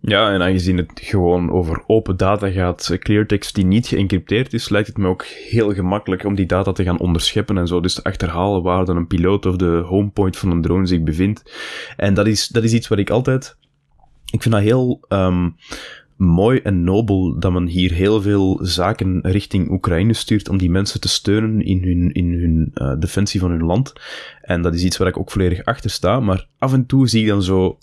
Ja, en aangezien het gewoon over open data gaat, cleartext die niet geëncrypteerd is, lijkt het me ook heel gemakkelijk om die data te gaan onderscheppen en zo. Dus te achterhalen waar dan een piloot of de homepoint van een drone zich bevindt. En dat is, dat is iets wat ik altijd... Ik vind dat heel... Um, mooi en nobel dat men hier heel veel zaken richting Oekraïne stuurt om die mensen te steunen in hun, in hun uh, defensie van hun land. En dat is iets waar ik ook volledig achter sta. Maar af en toe zie ik dan zo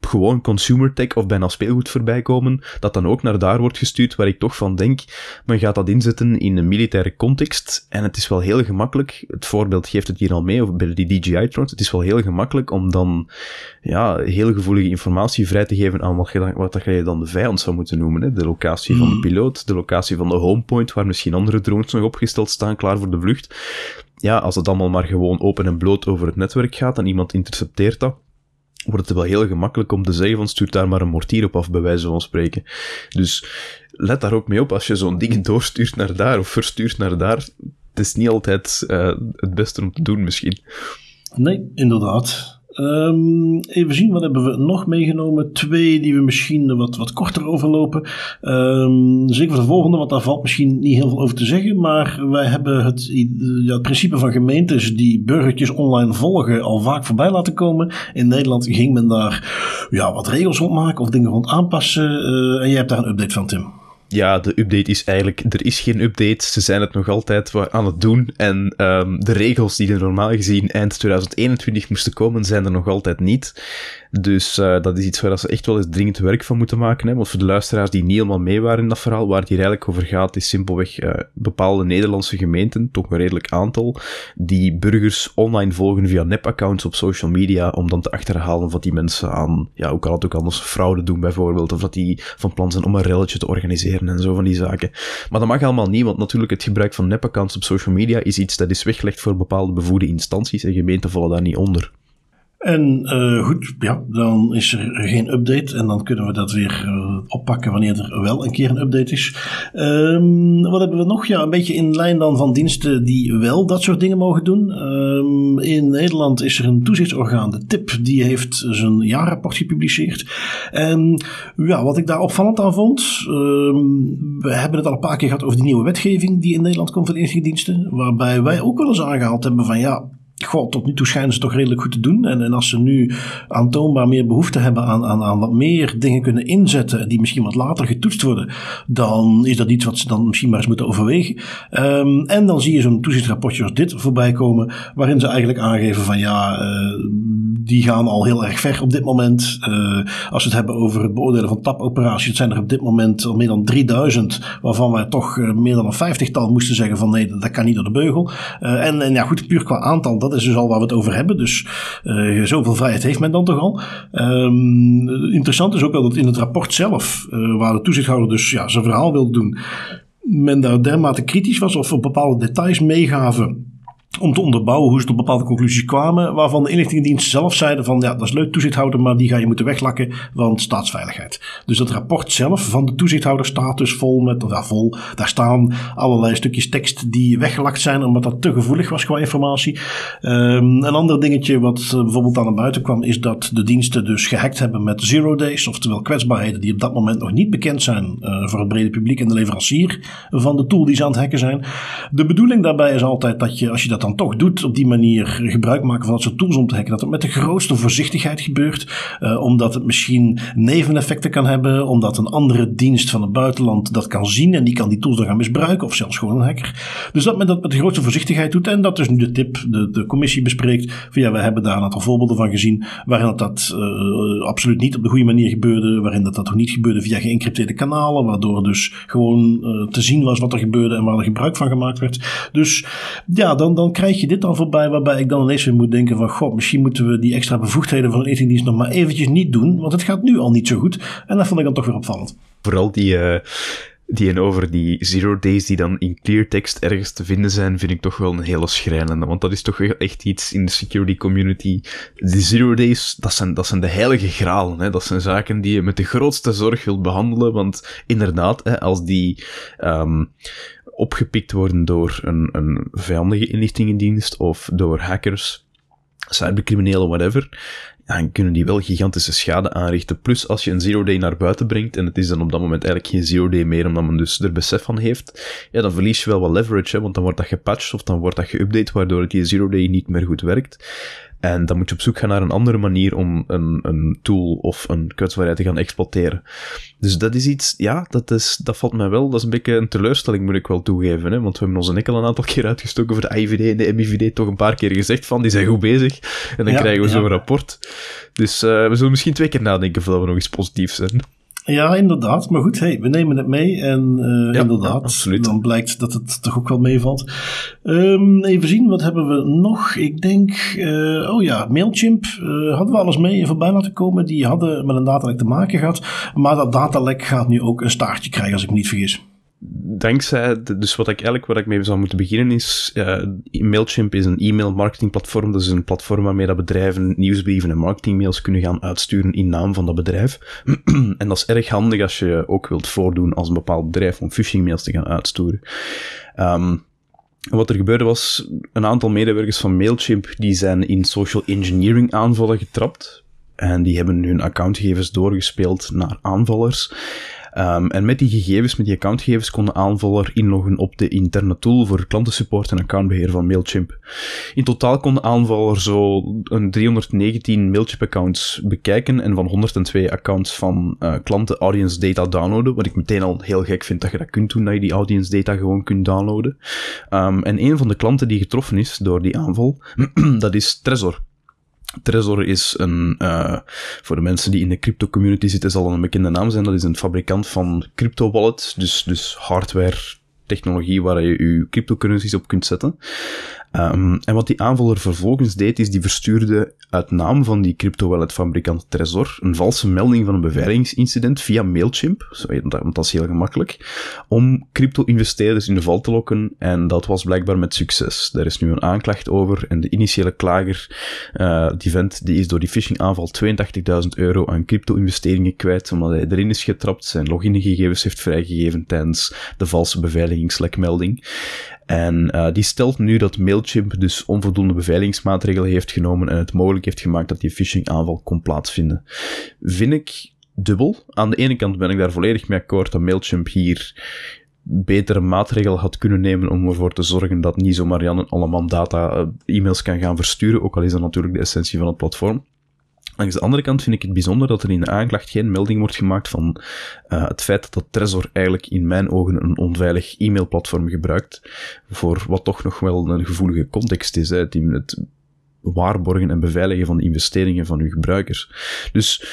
gewoon consumer tech of bijna speelgoed voorbij komen, dat dan ook naar daar wordt gestuurd, waar ik toch van denk, men gaat dat inzetten in een militaire context, en het is wel heel gemakkelijk, het voorbeeld geeft het hier al mee, of bij die DJI-drones, het is wel heel gemakkelijk om dan, ja, heel gevoelige informatie vrij te geven aan wat, je, wat dat je dan de vijand zou moeten noemen, hè? de locatie mm. van de mhm. piloot, de locatie van de homepoint, waar misschien andere drones nog opgesteld staan, klaar voor de vlucht. Ja, als het allemaal maar gewoon open en bloot over het netwerk gaat en iemand intercepteert dat, wordt het wel heel gemakkelijk om te zeggen van stuur daar maar een mortier op af, bij wijze van spreken. Dus let daar ook mee op als je zo'n ding doorstuurt naar daar of verstuurt naar daar. Het is niet altijd uh, het beste om te doen misschien.
Nee, inderdaad. Um, even zien, wat hebben we nog meegenomen? Twee die we misschien wat, wat korter overlopen. Um, zeker voor de volgende, want daar valt misschien niet heel veel over te zeggen. Maar wij hebben het, ja, het principe van gemeentes die burgertjes online volgen al vaak voorbij laten komen. In Nederland ging men daar ja, wat regels rond maken of dingen rond aanpassen. Uh, en jij hebt daar een update van, Tim
ja, de update is eigenlijk, er is geen update. Ze zijn het nog altijd aan het doen. En um, de regels die er normaal gezien eind 2021 moesten komen, zijn er nog altijd niet. Dus uh, dat is iets waar ze echt wel eens dringend werk van moeten maken. Hè? Want voor de luisteraars die niet helemaal mee waren in dat verhaal, waar het hier eigenlijk over gaat, is simpelweg uh, bepaalde Nederlandse gemeenten, toch een redelijk aantal, die burgers online volgen via nepaccounts op social media, om dan te achterhalen wat die mensen aan, ja, hoe kan het ook anders, fraude doen bijvoorbeeld, of dat die van plan zijn om een relletje te organiseren en zo van die zaken. Maar dat mag allemaal niet, want natuurlijk het gebruik van nepaccounts op social media is iets dat is weggelegd voor bepaalde bevoegde instanties en gemeenten vallen daar niet onder.
En uh, goed, ja, dan is er geen update en dan kunnen we dat weer uh, oppakken wanneer er wel een keer een update is. Um, wat hebben we nog? Ja, een beetje in lijn dan van diensten die wel dat soort dingen mogen doen. Um, in Nederland is er een toezichtsorgaan, de TIP, die heeft zijn jaarrapport gepubliceerd. En ja, wat ik daar opvallend aan vond, um, we hebben het al een paar keer gehad over die nieuwe wetgeving die in Nederland komt voor inlichtingendiensten, waarbij wij ook wel eens aangehaald hebben van ja, Goh, tot nu toe schijnen ze toch redelijk goed te doen. En, en als ze nu aantoonbaar meer behoefte hebben aan, aan, aan wat meer dingen kunnen inzetten, die misschien wat later getoetst worden, dan is dat iets wat ze dan misschien maar eens moeten overwegen. Um, en dan zie je zo'n toezichtsrapportje als dit voorbij komen, waarin ze eigenlijk aangeven van ja, uh, die gaan al heel erg ver op dit moment. Uh, als we het hebben over het beoordelen van tapoperaties, het zijn er op dit moment al meer dan 3000, waarvan wij toch uh, meer dan een vijftigtal moesten zeggen van nee, dat kan niet door de beugel. en, en ja, goed, puur qua aantal dat is dus al waar we het over hebben. Dus uh, zoveel vrijheid heeft men dan toch al. Um, interessant is ook wel dat in het rapport zelf, waar de toezichthouder dus ja, zijn verhaal wil doen, men daar dermate kritisch was of bepaalde details meegaven om te onderbouwen hoe ze tot bepaalde conclusies kwamen, waarvan de inlichtingendiensten zelf zeiden van ja, dat is leuk toezichthouder, maar die ga je moeten weglakken, want staatsveiligheid. Dus dat rapport zelf van de toezichthouder staat dus vol met, ja, vol, daar staan allerlei stukjes tekst die weggelakt zijn, omdat dat te gevoelig was qua informatie. Um, een ander dingetje wat uh, bijvoorbeeld aan naar buiten kwam, is dat de diensten dus gehackt hebben met zero days, oftewel kwetsbaarheden die op dat moment nog niet bekend zijn uh, voor het brede publiek en de leverancier van de tool die ze aan het hacken zijn. De bedoeling daarbij is altijd dat je, als je dat toch doet, op die manier gebruik maken van dat soort tools om te hacken, dat het met de grootste voorzichtigheid gebeurt. Uh, omdat het misschien neveneffecten kan hebben, omdat een andere dienst van het buitenland dat kan zien en die kan die tools dan gaan misbruiken, of zelfs gewoon een hacker. Dus dat men dat met de grootste voorzichtigheid doet. En dat is nu de tip, de, de commissie bespreekt. Van ja, we hebben daar een aantal voorbeelden van gezien, waarin dat, dat uh, absoluut niet op de goede manier gebeurde, waarin dat, dat ook niet gebeurde via geëncrypteerde kanalen, waardoor dus gewoon uh, te zien was wat er gebeurde en waar er gebruik van gemaakt werd. Dus ja, dan krijg je dit dan voorbij, waarbij ik dan ineens weer moet denken van, god, misschien moeten we die extra bevoegdheden van een inlichtingendienst nog maar eventjes niet doen, want het gaat nu al niet zo goed. En dat vond ik dan toch weer opvallend.
Vooral die... Uh die en over die zero days die dan in clear text ergens te vinden zijn, vind ik toch wel een hele schrijnende. Want dat is toch echt iets in de security community. Die zero days, dat zijn, dat zijn de heilige gralen. Hè? Dat zijn zaken die je met de grootste zorg wilt behandelen. Want inderdaad, hè, als die um, opgepikt worden door een, een vijandige inlichtingendienst of door hackers, cybercriminelen, whatever, dan kunnen die wel gigantische schade aanrichten. Plus als je een zero day naar buiten brengt, en het is dan op dat moment eigenlijk geen zero day meer, omdat men dus er besef van heeft, ja, dan verlies je wel wat leverage, want dan wordt dat gepatcht of dan wordt dat geüpdate, waardoor die zero day niet meer goed werkt. En dan moet je op zoek gaan naar een andere manier om een, een tool of een kwetsbaarheid te gaan exploiteren. Dus dat is iets, ja, dat, is, dat valt mij wel. Dat is een beetje een teleurstelling, moet ik wel toegeven. Hè? Want we hebben onze nek al een aantal keer uitgestoken voor de IVD en de MIVD toch een paar keer gezegd van, die zijn goed bezig. En dan krijgen we ja. zo'n rapport. Dus uh, we zullen misschien twee keer nadenken voordat we nog iets positiefs zijn.
Ja, inderdaad. Maar goed, hey, we nemen het mee. En uh, ja, inderdaad, ja, dan blijkt dat het toch ook wel meevalt. Um, even zien, wat hebben we nog? Ik denk, uh, oh ja, Mailchimp uh, hadden we alles mee voorbij laten komen. Die hadden met een datalek te maken gehad. Maar dat datalek gaat nu ook een staartje krijgen, als ik me niet vergis
dankzij, dus wat ik eigenlijk wat ik mee zou moeten beginnen is, uh, Mailchimp is een e-mail marketing platform, dat is een platform waarmee dat bedrijven nieuwsbrieven en marketingmails kunnen gaan uitsturen in naam van dat bedrijf. <clears throat> en dat is erg handig als je ook wilt voordoen als een bepaald bedrijf om phishing mails te gaan uitsturen. Um, wat er gebeurde was, een aantal medewerkers van Mailchimp die zijn in social engineering aanvallen getrapt. En die hebben hun accountgegevens doorgespeeld naar aanvallers. Um, en met die gegevens, met die accountgegevens, kon de aanvaller inloggen op de interne tool voor klantensupport en accountbeheer van Mailchimp. In totaal kon de aanvaller zo een 319 Mailchimp-accounts bekijken en van 102 accounts van uh, klanten audience data downloaden, wat ik meteen al heel gek vind dat je dat kunt doen, dat je die audience data gewoon kunt downloaden. Um, en een van de klanten die getroffen is door die aanval, <clears throat> dat is Trezor. Trezor is een, uh, voor de mensen die in de crypto community zitten, zal een bekende naam zijn. Dat is een fabrikant van crypto wallets, dus, dus hardware technologie waar je je cryptocurrencies op kunt zetten. Ehm, en wat die aanvaller vervolgens deed, is die verstuurde uit naam van die crypto-wallet-fabrikant Trezor een valse melding van een beveiligingsincident via Mailchimp, want dat is heel gemakkelijk, om crypto-investeerders in de val te lokken. En dat was blijkbaar met succes. Daar is nu een aanklacht over en de initiële klager, uh, die vent, die is door die phishing-aanval 82.000 euro aan crypto-investeringen kwijt, omdat hij erin is getrapt, zijn logingegevens heeft vrijgegeven tijdens de valse beveiligingslekmelding. En uh, die stelt nu dat Mailchimp dus onvoldoende beveiligingsmaatregelen heeft genomen en het mogelijk heeft gemaakt dat die phishing aanval kon plaatsvinden. Vind ik dubbel. Aan de ene kant ben ik daar volledig mee akkoord dat Mailchimp hier betere maatregelen had kunnen nemen om ervoor te zorgen dat niet zomaar Jan allemaal data uh, e-mails kan gaan versturen, ook al is dat natuurlijk de essentie van het platform. Langs de andere kant vind ik het bijzonder dat er in de aanklacht geen melding wordt gemaakt van uh, het feit dat Trezor eigenlijk in mijn ogen een onveilig e-mailplatform gebruikt voor wat toch nog wel een gevoelige context is, hè, het waarborgen en beveiligen van de investeringen van uw gebruikers. Dus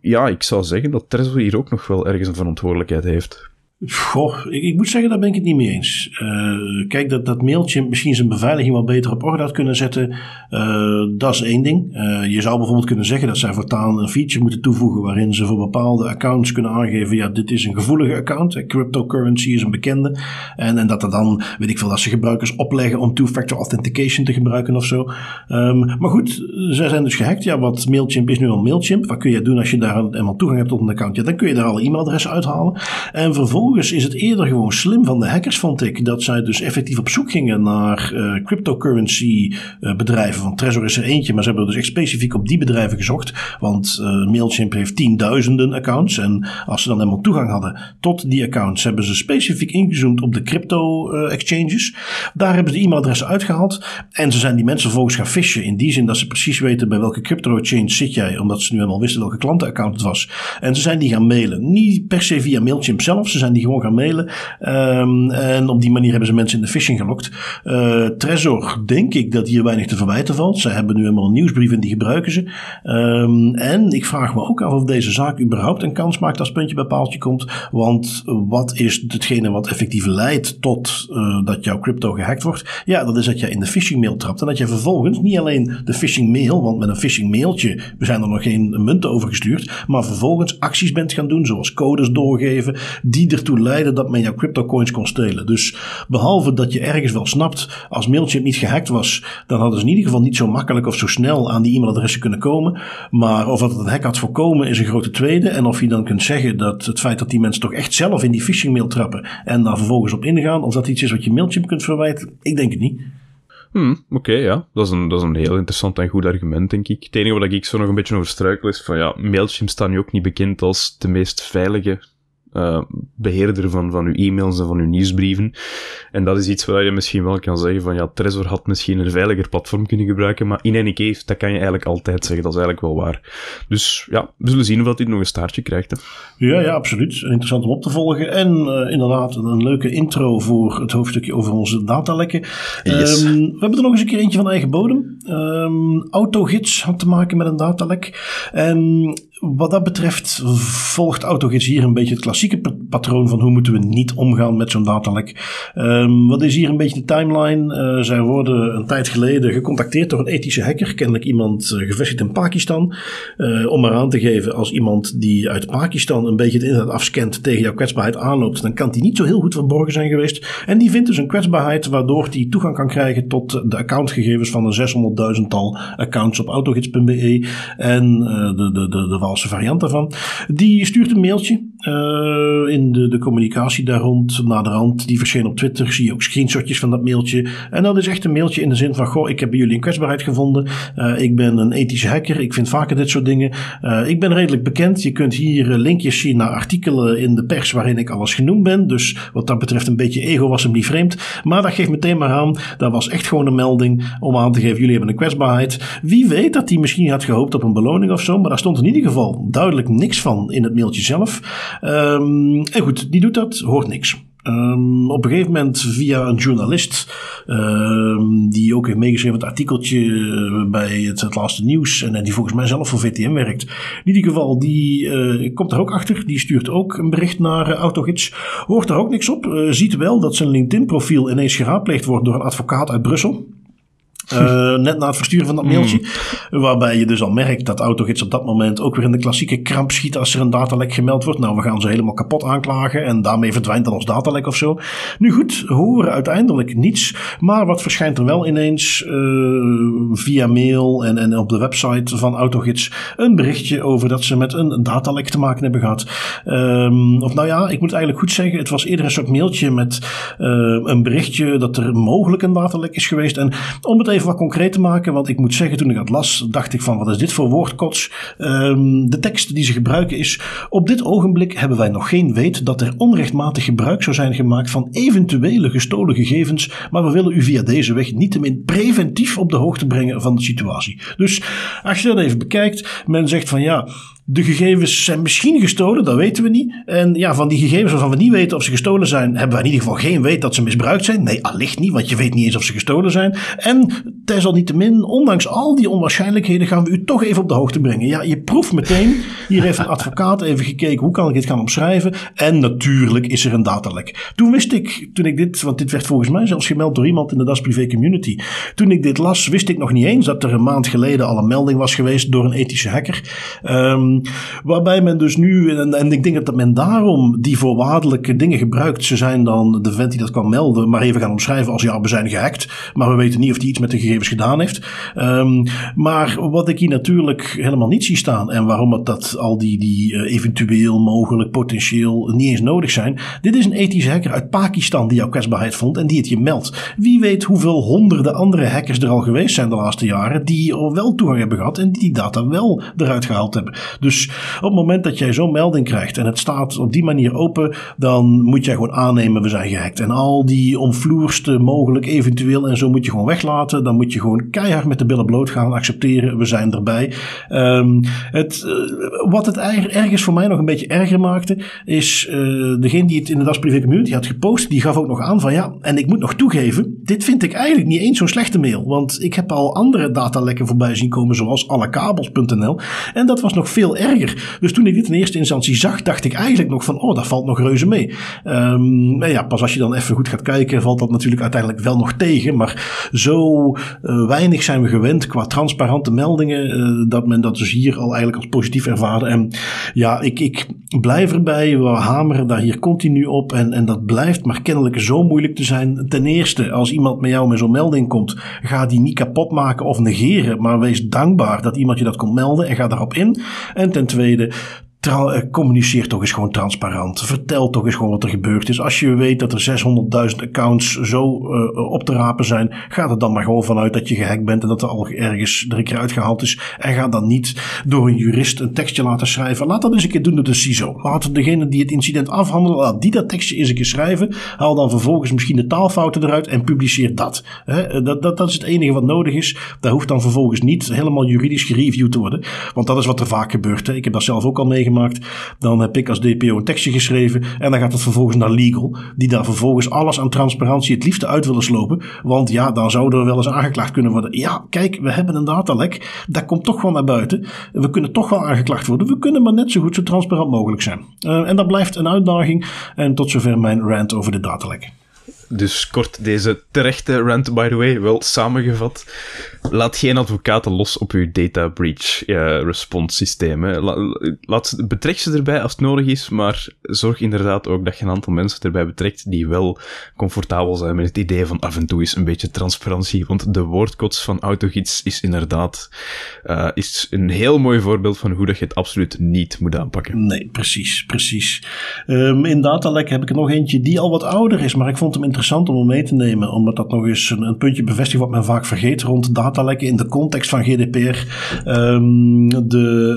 ja, ik zou zeggen dat Trezor hier ook nog wel ergens een verantwoordelijkheid heeft.
Goh, ik, ik, moet zeggen, daar ben ik het niet mee eens. Uh, kijk, dat, dat mailtje misschien zijn beveiliging wat beter op orde had kunnen zetten, uh, dat is één ding. Uh, je zou bijvoorbeeld kunnen zeggen dat zij voortaan een feature moeten toevoegen waarin ze voor bepaalde accounts kunnen aangeven, ja, dit is een gevoelige account, cryptocurrency is een bekende. En, en dat er dan, weet ik veel, dat ze gebruikers opleggen om two-factor authentication te gebruiken of zo. Um, maar goed, zij zijn dus gehackt. Ja, wat Mailchimp is nu al Mailchimp. Wat kun je doen als je daar eenmaal toegang hebt tot een account? Ja, dan kun je daar alle e-mailadressen uithalen. En vervolgens vervolgens is het eerder gewoon slim van de hackers, vond ik, dat zij dus effectief op zoek gingen naar uh, cryptocurrency uh, bedrijven. Want Trezor is er eentje, maar ze hebben dus echt specifiek op die bedrijven gezocht. Want uh, Mailchimp heeft tienduizenden accounts. En als ze dan helemaal toegang hadden tot die accounts, hebben ze specifiek ingezoomd op de crypto exchanges. Daar hebben ze de e-mailadressen uitgehaald. En ze zijn die mensen vervolgens gaan fishen. In die zin dat ze precies weten bij welke crypto exchange zit jij. Omdat ze nu helemaal wisten welke klantenaccount het was. En ze zijn die gaan mailen. Niet per se via Mailchimp zelf. Ze zijn die gewoon gaan mailen. Um, en op die manier hebben ze mensen in de phishing gelokt. Uh, Trezor, denk ik dat hier weinig te verwijten valt. Zij hebben nu helemaal een nieuwsbrief en die gebruiken ze. Um, en ik vraag me ook af of deze zaak überhaupt een kans maakt als puntje bij paaltje komt. Want wat is hetgene wat effectief leidt tot uh, dat jouw crypto gehackt wordt? Ja, dat is dat je in de phishing mail trapt. En dat je vervolgens niet alleen de phishing mail, want met een phishing mailtje we zijn er nog geen munten over gestuurd, maar vervolgens acties bent gaan doen, zoals codes doorgeven, die ertoe leiden dat men jouw crypto coins kon stelen. Dus behalve dat je ergens wel snapt, als Mailchimp niet gehackt was, dan hadden ze in ieder geval niet zo makkelijk of zo snel aan die e-mailadressen kunnen komen. Maar of dat het een hack had voorkomen is een grote tweede. En of je dan kunt zeggen dat het feit dat die mensen toch echt zelf in die phishing mail trappen en daar vervolgens op ingaan, of dat iets is wat je Mailchimp kunt verwijten, ik denk het niet.
Hmm, Oké, ja. Dat is, een, dat is een heel interessant en goed argument, denk ik. Het enige wat ik zo nog een beetje over struikel is van ja, Mailchimp staat nu ook niet bekend als de meest veilige uh, beheerder van, van uw e-mails en van uw nieuwsbrieven. En dat is iets waar je misschien wel kan zeggen van ja, Trezor had misschien een veiliger platform kunnen gebruiken, maar in any case, dat kan je eigenlijk altijd zeggen. Dat is eigenlijk wel waar. Dus ja, we zullen zien of dat dit nog een staartje krijgt. Hè.
Ja, ja, absoluut. Interessant om op te volgen. En uh, inderdaad, een leuke intro voor het hoofdstukje over onze datalekken. Yes. Um, we hebben er nog eens een keer eentje van eigen bodem. Um, Autogids had te maken met een datalek. En wat dat betreft volgt AutoGids hier een beetje het klassieke patroon van hoe moeten we niet omgaan met zo'n datalek. Um, wat is hier een beetje de timeline? Uh, zij worden een tijd geleden gecontacteerd door een ethische hacker, kennelijk iemand uh, gevestigd in Pakistan, uh, om maar aan te geven als iemand die uit Pakistan een beetje het internet afscant tegen jouw kwetsbaarheid aanloopt, dan kan die niet zo heel goed verborgen zijn geweest. En die vindt dus een kwetsbaarheid waardoor die toegang kan krijgen tot de accountgegevens van een 600.000-tal accounts op autogids.be en de, de, de, de valse variant daarvan. Die stuurt een mailtje uh, in de, de communicatie daar rond, na de rand. Die verscheen op Twitter. Zie je ook screenshotjes van dat mailtje. En dat is echt een mailtje in de zin van: Goh, ik heb bij jullie een kwetsbaarheid gevonden. Uh, ik ben een ethische hacker. Ik vind vaker dit soort dingen. Uh, ik ben redelijk bekend. Je kunt hier linkjes zien naar artikelen in de pers waarin ik alles genoemd ben. Dus wat dat betreft, een beetje ego was hem niet vreemd. Maar dat geeft meteen maar aan. Dat was echt gewoon een melding om aan te geven: jullie hebben een kwetsbaarheid. Wie weet dat hij misschien had gehoopt op een beloning of zo. Maar daar stond in ieder geval duidelijk niks van in het mailtje zelf. Um, en goed, die doet dat, hoort niks. Um, op een gegeven moment via een journalist, um, die ook heeft meegeschreven het artikeltje eh, bij het, laatste nieuws en, die volgens mij zelf voor VTM werkt. In ieder geval, die uh, komt er ook achter, die stuurt ook een bericht naar uh, Autogids, hoort er ook niks op, uh, ziet wel dat zijn LinkedIn profiel ineens geraadpleegd wordt door een advocaat uit Brussel. Uh, net na het versturen van dat mailtje. Waarbij je dus al merkt dat Autogids op dat moment ook weer in de klassieke kramp schiet als er een datalek gemeld wordt. Nou, we gaan ze helemaal kapot aanklagen en daarmee verdwijnt dan ons datalek of zo. Nu goed, horen uiteindelijk niets. Maar wat verschijnt er wel ineens uh, via mail en, en op de website van Autogids een berichtje over dat ze met een datalek te maken hebben gehad. Um, of nou ja, ik moet eigenlijk goed zeggen, het was eerder een soort mailtje met uh, een berichtje dat er mogelijk een datalek is geweest. En om wat concreet te maken, want ik moet zeggen, toen ik dat las, dacht ik van wat is dit voor woordkots? Um, de tekst die ze gebruiken is, op dit ogenblik hebben wij nog geen weet dat er onrechtmatig gebruik zou zijn gemaakt van eventuele gestolen gegevens, maar we willen u via deze weg niettemin preventief op de hoogte brengen van de situatie. Dus als je dat even bekijkt, men zegt van ja, de gegevens zijn misschien gestolen, dat weten we niet. En ja, van die gegevens waarvan we niet weten of ze gestolen zijn, hebben we in ieder geval geen weet dat ze misbruikt zijn. Nee, allicht niet, want je weet niet eens of ze gestolen zijn. En desalniettemin, ondanks al die onwaarschijnlijkheden, gaan we u toch even op de hoogte brengen. Ja, je proeft meteen. Hier heeft een advocaat even gekeken, hoe kan ik dit gaan omschrijven? En natuurlijk is er een datalek. Toen wist ik, toen ik dit, want dit werd volgens mij zelfs gemeld door iemand in de Das Privé Community. Toen ik dit las, wist ik nog niet eens dat er een maand geleden al een melding was geweest door een ethische hacker. Um, waarbij men dus nu, en, en, ik denk dat men daarom die voorwaardelijke dingen gebruikt. Ze zijn dan de vent die dat kan melden, maar even gaan omschrijven als ja, we zijn gehackt. Maar we weten niet of die iets met de gegevens gedaan heeft. Um, maar wat ik hier natuurlijk helemaal niet zie staan en waarom dat al die, die uh, eventueel, mogelijk, potentieel niet eens nodig zijn. Dit is een ethische hacker uit Pakistan die jouw kwetsbaarheid vond en die het je meldt. Wie weet hoeveel honderden andere hackers er al geweest zijn de laatste jaren die wel toegang hebben gehad en die die data wel eruit gehaald hebben. Dus op het moment dat jij zo'n melding krijgt en het staat op die manier open, dan moet jij gewoon aannemen we zijn gehackt. En al die omvloerste mogelijk eventueel en zo moet je gewoon weglaten. Dan moet je gewoon keihard met de billen bloot gaan accepteren. We zijn erbij. Um, het, uh, wat het ergens voor mij nog een beetje erger maakte, is uh, degene die het in de Das Privé Community had gepost, die gaf ook nog aan van ja, en ik moet nog toegeven, dit vind ik eigenlijk niet eens zo'n slechte mail. Want ik heb al andere datalekken voorbij zien komen, zoals allekabels.nl. En dat was nog veel erger. Dus toen ik dit in eerste instantie zag, dacht ik eigenlijk nog van, oh, dat valt nog reuze mee. Um, ja, pas als je dan even goed gaat kijken, valt dat natuurlijk uiteindelijk wel nog tegen. Maar zo uh, weinig zijn we gewend qua transparante meldingen, uh, dat men dat dus hier al eigenlijk als positief ervaarde. En ja, ik, ik blijf erbij, we hameren daar hier continu op. En, en dat blijft maar kennelijk zo moeilijk te zijn. Ten eerste, als iemand met jou met zo'n melding komt, ga die niet kapot maken of negeren. Maar wees dankbaar dat iemand je dat komt melden en ga daarop in. En ten tweede, communiceer toch eens gewoon transparant. Vertel toch eens gewoon wat er gebeurd is. Als je weet dat er 600.000 accounts zo uh, op te rapen zijn, ga er dan maar gewoon vanuit dat je gehackt bent en dat er al ergens er een keer uitgehaald is. En ga dan niet door een jurist een tekstje laten schrijven. Laat dat eens een keer doen door de CISO. Laat degene die het incident afhandelen, laat die dat tekstje eens een keer schrijven. Haal dan vervolgens misschien de taalfouten eruit en publiceer dat. He, dat, dat. Dat is het enige wat nodig is. Daar hoeft dan vervolgens niet helemaal juridisch gereviewd te worden. Want dat is wat er vaak gebeurt. Ik heb dat zelf ook al meegemaakt dan heb ik als DPO een tekstje geschreven en dan gaat het vervolgens naar legal. Die daar vervolgens alles aan transparantie het liefste uit willen slopen. Want ja, dan zou er wel eens aangeklaagd kunnen worden. Ja, kijk, we hebben een datalek. Dat komt toch wel naar buiten. We kunnen toch wel aangeklaagd worden. We kunnen maar net zo goed zo transparant mogelijk zijn. Uh, en dat blijft een uitdaging. En tot zover mijn rant over de datalek.
Dus kort deze terechte rant, by the way, wel samengevat. Laat geen advocaten los op uw data breach uh, response systeem. Betrek ze erbij als het nodig is, maar zorg inderdaad ook dat je een aantal mensen erbij betrekt die wel comfortabel zijn met het idee van af en toe eens een beetje transparantie. Want de woordkots van AutoGids is inderdaad uh, is een heel mooi voorbeeld van hoe dat je het absoluut niet moet aanpakken.
Nee, precies, precies. Um, in Datalek heb ik er nog eentje die al wat ouder is, maar ik vond hem interessant om mee te nemen, omdat dat nog eens een, een puntje bevestigt wat men vaak vergeet rond datalekken in de context van GDPR. Um, de,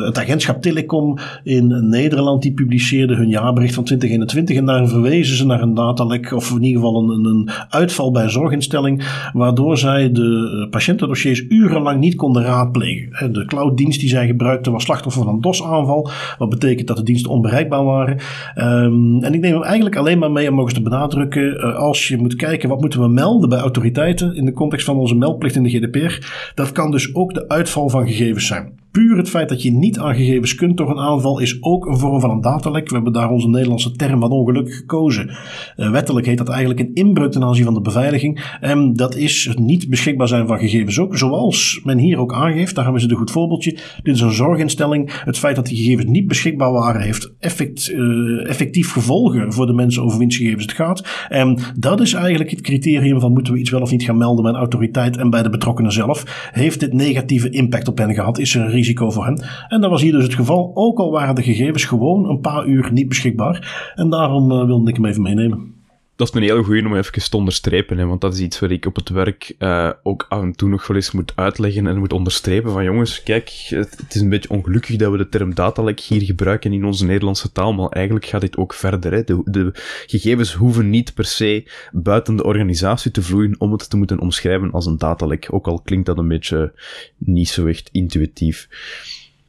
uh, het agentschap Telecom in Nederland die publiceerde hun jaarbericht van 2021 en daar verwezen ze naar een datalek, of in ieder geval een, een uitval bij een zorginstelling, waardoor zij de patiëntendossiers urenlang niet konden raadplegen. De clouddienst die zij gebruikten was slachtoffer van een DOS-aanval, wat betekent dat de diensten onbereikbaar waren. Um, en ik neem hem eigenlijk alleen maar mee om nog eens te benadrukken, uh, als je moet kijken wat moeten we melden bij autoriteiten in de context van onze meldplicht in de GDPR, dat kan dus ook de uitval van gegevens zijn puur het feit dat je niet aan gegevens kunt door een aanval is ook een vorm van een datalek. We hebben daar onze Nederlandse term van ongeluk gekozen. Uh, wettelijk heet dat eigenlijk een inbreuk ten aanzien van de beveiliging. En dat is het niet beschikbaar zijn van gegevens ook. Zoals men hier ook aangeeft, daar hebben ze een goed voorbeeldje. Dit is een zorginstelling. Het feit dat die gegevens niet beschikbaar waren heeft effect, uh, effectief gevolgen voor de mensen over wiens gegevens het gaat. En dat is eigenlijk het criterium van moeten we iets wel of niet gaan melden bij een autoriteit en bij de betrokkenen zelf. Heeft dit negatieve impact op hen gehad? Is er risico voor hen. En dat was hier dus het geval, ook al waren de gegevens gewoon een paar uur niet beschikbaar. En daarom uh, wilde ik hem even meenemen
dat is een hele goeie om even te onderstrepen, hè, want dat is iets waar ik op het werk uh, ook af en toe nog wel eens moet uitleggen en moet onderstrepen van jongens, kijk, het, het, is een beetje ongelukkig dat we de term datalek hier gebruiken in onze Nederlandse taal, maar eigenlijk gaat dit ook verder. Hè. De, de gegevens hoeven niet per se buiten de organisatie te vloeien om het te moeten omschrijven als een datalek, ook al klinkt dat een beetje niet zo echt intuïtief.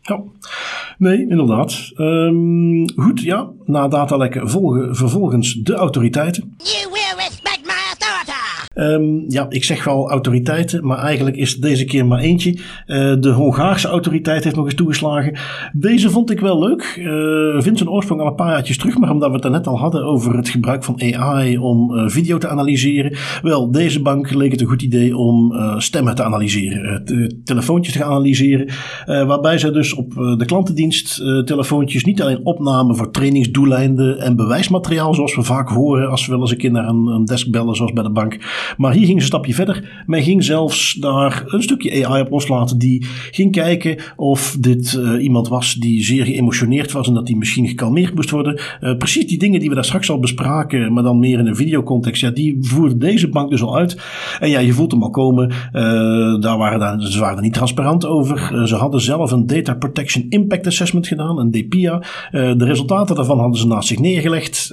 Ja, nee, inderdaad. Um, goed, ja, na datalekken volgen vervolgens de autoriteiten. You Um, ja, ik zeg wel autoriteiten, maar eigenlijk is deze keer maar eentje. Uh, de Hongaarse autoriteit heeft nog eens toegeslagen. Deze vond ik wel leuk. Uh, vindt zijn oorsprong al een paar jaartjes terug, maar omdat we het er net al hadden over het gebruik van AI om uh, video te analyseren. Wel, deze bank leek het een goed idee om stemmen te analyseren, telefoontjes te gaan analyseren. waarbij zij dus op de klantendienst telefoontjes niet alleen opnamen voor trainingsdoeleinden en bewijsmateriaal, zoals we vaak horen als we wel eens een keer naar een, een desk bellen, zoals bij de bank. Maar hier ging ze een stapje verder. Men ging zelfs daar een stukje AI op loslaten die ging kijken of dit uh, iemand was die zeer geëmotioneerd was en dat die misschien gekalmeerd moest worden. Uh, precies die dingen die we daar straks al bespraken, maar dan meer in een videocontext, ja, die voerde deze bank dus al uit. En ja, je voelt hem al komen. Uh, daar waren daar, ze waren niet transparant over. ze hadden zelf een Data Protection Impact Assessment gedaan, een DPIA. de resultaten daarvan hadden ze naast zich neergelegd.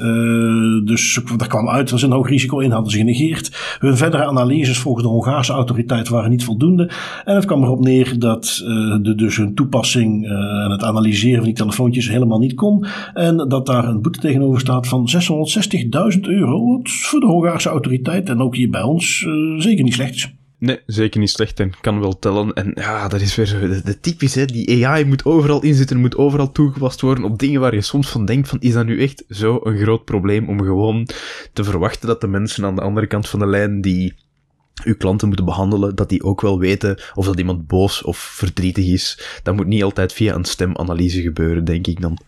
dus daar kwam uit, er is een hoog risico in, hadden ze genegeerd. Hun verdere analyses volgens de Hongaarse autoriteit waren niet voldoende. En het kwam erop neer dat uh, de, dus hun toepassing uh, en het analyseren van die telefoontjes helemaal niet kon. En dat daar een boete tegenover staat van 660.000 euro. Wat voor de Hongaarse autoriteit en ook hier bij ons uh, zeker niet slecht is.
Nee, zeker niet slecht en kan wel tellen. En ja, dat is weer zo de, typisch, hè. Die AI moet overal inzitten, moet overal toegepast worden op dingen waar je soms van denkt van, is dat nu echt zo een groot probleem om gewoon te verwachten dat de mensen aan de andere kant van de lijn die uw klanten moeten behandelen, dat die ook wel weten of dat iemand boos of verdrietig is. Dat moet niet altijd via een stemanalyse gebeuren, denk ik dan.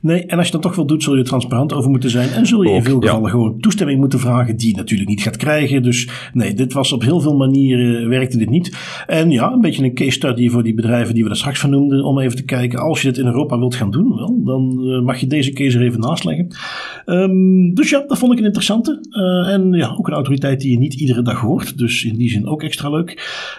Nee, en als je dat toch wel doet, zul je er transparant over moeten zijn. En zul je in veel gevallen gewoon toestemming moeten vragen, die je natuurlijk niet gaat krijgen. Dus nee, dit was op heel veel manieren, werkte dit niet. En ja, een beetje een case study voor die bedrijven die we daar straks van noemden. Om even te kijken, als je dit in Europa wilt gaan doen, wel, dan uh, mag je deze case er even naast leggen. Um, dus ja, dat vond ik een interessante. Uh, en ja, ook een autoriteit die je niet iedere dag hoort. Dus in die zin ook extra leuk.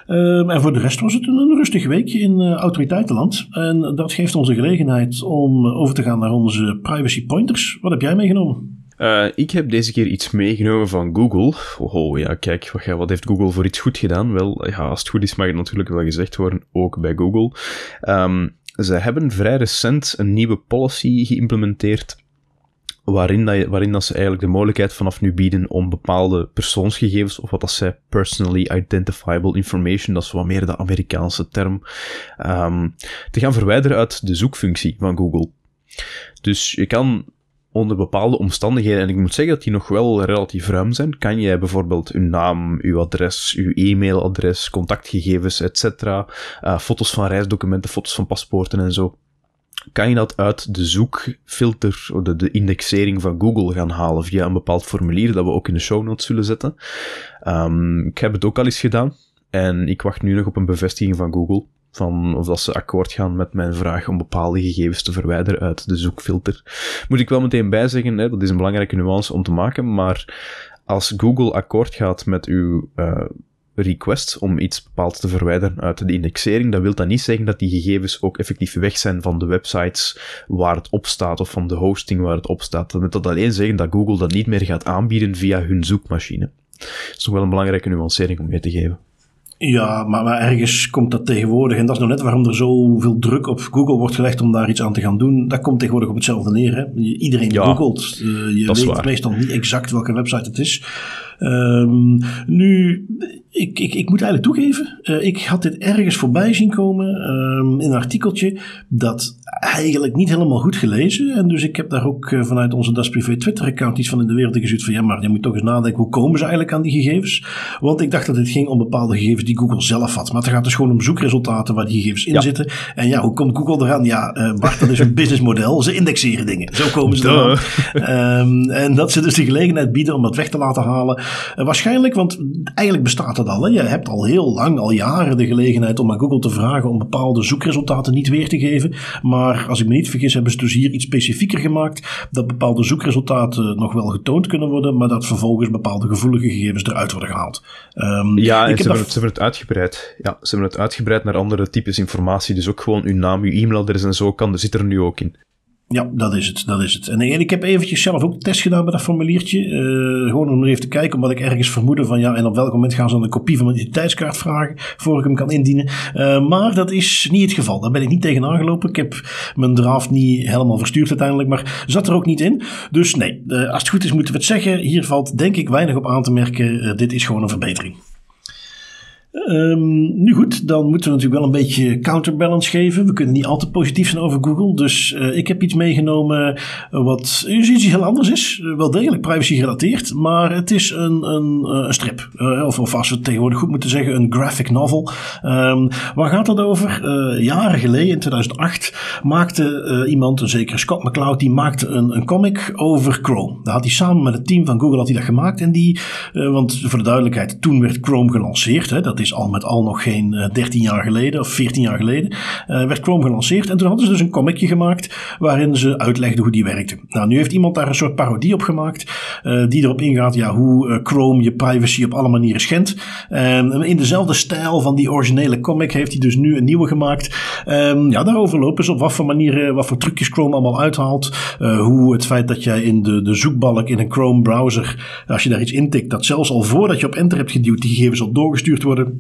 Um, en voor de rest was het een, een rustig weekje in uh, autoriteitenland. En dat geeft ons de gelegenheid om over te gaan naar onze privacy pointers. Wat heb jij meegenomen?
Uh, ik heb deze keer iets meegenomen van Google. Oh, ja, kijk, wat, wat, heeft Google voor iets goed gedaan? Wel, ja, als het goed is mag het natuurlijk wel gezegd worden, ook bij Google. Um, ze hebben vrij recent een nieuwe policy geïmplementeerd waarin, dat waarin dat ze eigenlijk de mogelijkheid vanaf nu bieden om bepaalde persoonsgegevens, of wat dat zij personally identifiable information, dat is wat meer de Amerikaanse term, um, te gaan verwijderen uit de zoekfunctie van Google. Dus je kan onder bepaalde omstandigheden, en ik moet zeggen dat die nog wel relatief ruim zijn, kan jij bijvoorbeeld uw naam, uw adres, uw e-mailadres, contactgegevens, etc., uh, foto's van reisdocumenten, foto's van paspoorten en zo, kan je dat uit de zoekfilter, de, de indexering van Google gaan halen via een bepaald formulier dat we ook in de show notes zullen zetten. Um, ik heb het ook al eens gedaan en ik wacht nu nog op een bevestiging van Google van of dat ze akkoord gaan met mijn vraag om bepaalde gegevens te verwijderen uit de zoekfilter. Moet ik wel meteen bijzeggen, hè, dat is een belangrijke nuance om te maken, maar als Google akkoord gaat met uw uh, request om iets bepaald te verwijderen uit de indexering, dan wil dat niet zeggen dat die gegevens ook effectief weg zijn van de websites waar het op staat of van de hosting waar het op staat. Dat wil dat alleen zeggen dat Google dat niet meer gaat aanbieden via hun zoekmachine. Dat is nog wel een belangrijke nuancering om mee te geven.
Ja, maar, maar, ergens komt dat tegenwoordig, en dat is nou net waarom er zoveel druk op Google wordt gelegd om daar iets aan te gaan doen. Dat komt tegenwoordig op hetzelfde neer. Hè? Iedereen googelt. Uh, je weet meestal niet exact welke website het is. Um, nu, ik, ik, ik moet eigenlijk toegeven, uh, ik had dit ergens voorbij zien komen um, in een artikeltje dat eigenlijk niet helemaal goed gelezen. En dus ik heb daar ook uh, vanuit onze Das Privé Twitter-account iets van in de wereld gezet van ja, maar je moet toch eens nadenken, hoe komen ze eigenlijk aan die gegevens? Want ik dacht dat het ging om bepaalde gegevens die Google zelf had. Maar het gaat dus gewoon om zoekresultaten waar die gegevens in ja. zitten. En ja, hoe komt Google eraan? Ja, uh, Bart, dat is een <laughs> businessmodel. Ze indexeren dingen. Zo komen ze eraan. Um, en dat ze dus de gelegenheid bieden om dat weg te laten halen. Uh, waarschijnlijk, want eigenlijk bestaat het al. Hè? Je hebt al heel lang, al jaren de gelegenheid om aan Google te vragen om bepaalde zoekresultaten niet weer te geven. Maar als ik me niet vergis, hebben ze dus hier iets specifieker gemaakt. Dat bepaalde zoekresultaten nog wel getoond kunnen worden, maar dat vervolgens bepaalde gevoelige gegevens eruit worden gehaald.
Um, ja, en ze, hebben het, ze hebben het uitgebreid. Ja, ze hebben het uitgebreid naar andere types informatie. Dus ook gewoon uw naam, uw e-mailadres en zo kan, zit er nu ook in.
Ja, dat is het. Dat is het. En ik heb eventjes zelf ook test gedaan bij dat formuliertje. Uh, gewoon om even te kijken, omdat ik ergens vermoedde van ja, en op welk moment gaan ze dan een kopie van mijn identiteitskaart vragen voor ik hem kan indienen. Uh, maar dat is niet het geval. Daar ben ik niet tegen aangelopen. Ik heb mijn draft niet helemaal verstuurd uiteindelijk, maar zat er ook niet in. Dus nee, uh, als het goed is moeten we het zeggen. Hier valt denk ik weinig op aan te merken. dit is gewoon een verbetering. Um, nu goed, dan moeten we natuurlijk wel een beetje counterbalance geven. We kunnen niet altijd positief zijn over Google. Dus uh, ik heb iets meegenomen wat iets heel anders is. Uh, wel degelijk privacy gerelateerd, maar het is een, een, uh, strip. of, of als we het tegenwoordig goed moeten zeggen, een graphic novel. Um, waar gaat dat over? jaren geleden, in 2008, maakte iemand, een zekere Scott McCloud, die maakte een, een comic over Chrome. Daar had hij samen met het team van Google had hij dat gemaakt. En die, want voor de duidelijkheid, toen werd Chrome gelanceerd. Hè, is al met al nog geen uh, eh, 13 jaar geleden of 14 jaar geleden, uh, werd Chrome gelanceerd. En toen hadden ze dus een comicje gemaakt waarin ze uitlegden hoe die werkte. Nou, nu heeft iemand daar een soort parodie op gemaakt, uh, die erop ingaat ja, hoe Chrome je privacy op alle manieren schendt. En in dezelfde stijl van die originele comic heeft hij dus nu een nieuwe gemaakt. Um, ja, daarover lopen ze op wat voor manieren, wat voor trucjes Chrome allemaal uithaalt. hoe het feit dat jij in de, de zoekbalk in een Chrome browser, als je daar iets intikt, dat zelfs al voordat je op enter hebt geduwd, die gegevens al doorgestuurd worden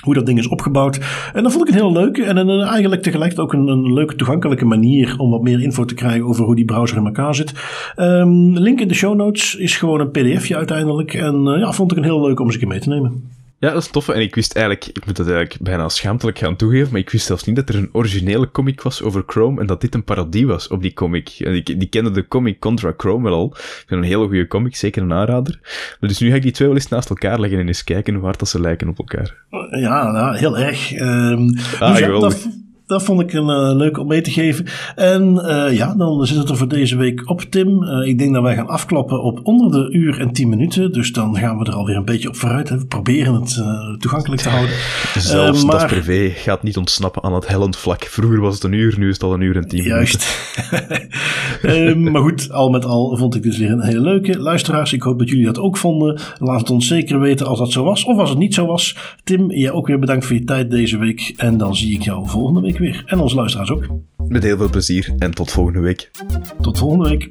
hoe dat ding is opgebouwd. En dat vond ik een heel leuke en een, eigenlijk tegelijk ook een, leuke toegankelijke manier om wat meer info te krijgen over hoe die browser in elkaar zit. Um, link in de show notes is gewoon een pdfje uiteindelijk. En uh, ja, vond ik een heel leuk om eens een keer mee te nemen.
Ja, dat is tof. En ik wist eigenlijk, ik moet dat eigenlijk bijna schaamtelijk gaan toegeven, maar ik wist zelfs niet dat er een originele comic was over Chrome en dat dit een parodie was op die comic. Ik, die kende de comic Contra Chrome wel al. Ik vind een hele goede comic, zeker een aanrader. Dus nu ga ik die twee wel eens naast elkaar leggen en eens kijken waar dat ze lijken op elkaar.
Ja, nou, heel erg. Um, ah, dat vond ik een uh, leuk om mee te geven. En uh, ja, dan zit het er voor deze week op, Tim. Uh, ik denk dat wij gaan afkloppen op onder de uur en tien minuten. Dus dan gaan we er alweer een beetje op vooruit. Hè. We proberen het toegankelijk te houden. <laughs>
Zelfs maar... dat privé gaat niet ontsnappen aan het hellend vlak. Vroeger was het een uur, nu is het al een uur en tien
Juist. minuten. Juist. <laughs> maar goed, al met al vond ik dus weer een hele leuke. Luisteraars, ik hoop dat jullie dat ook vonden. Laat het ons zeker weten als dat zo was. Of als het niet zo was. Tim, jij ook weer bedankt voor je tijd deze week. En dan zie ik jou volgende week weer. En onze luisteraars ook.
Met heel veel plezier en tot volgende week.
Tot volgende week.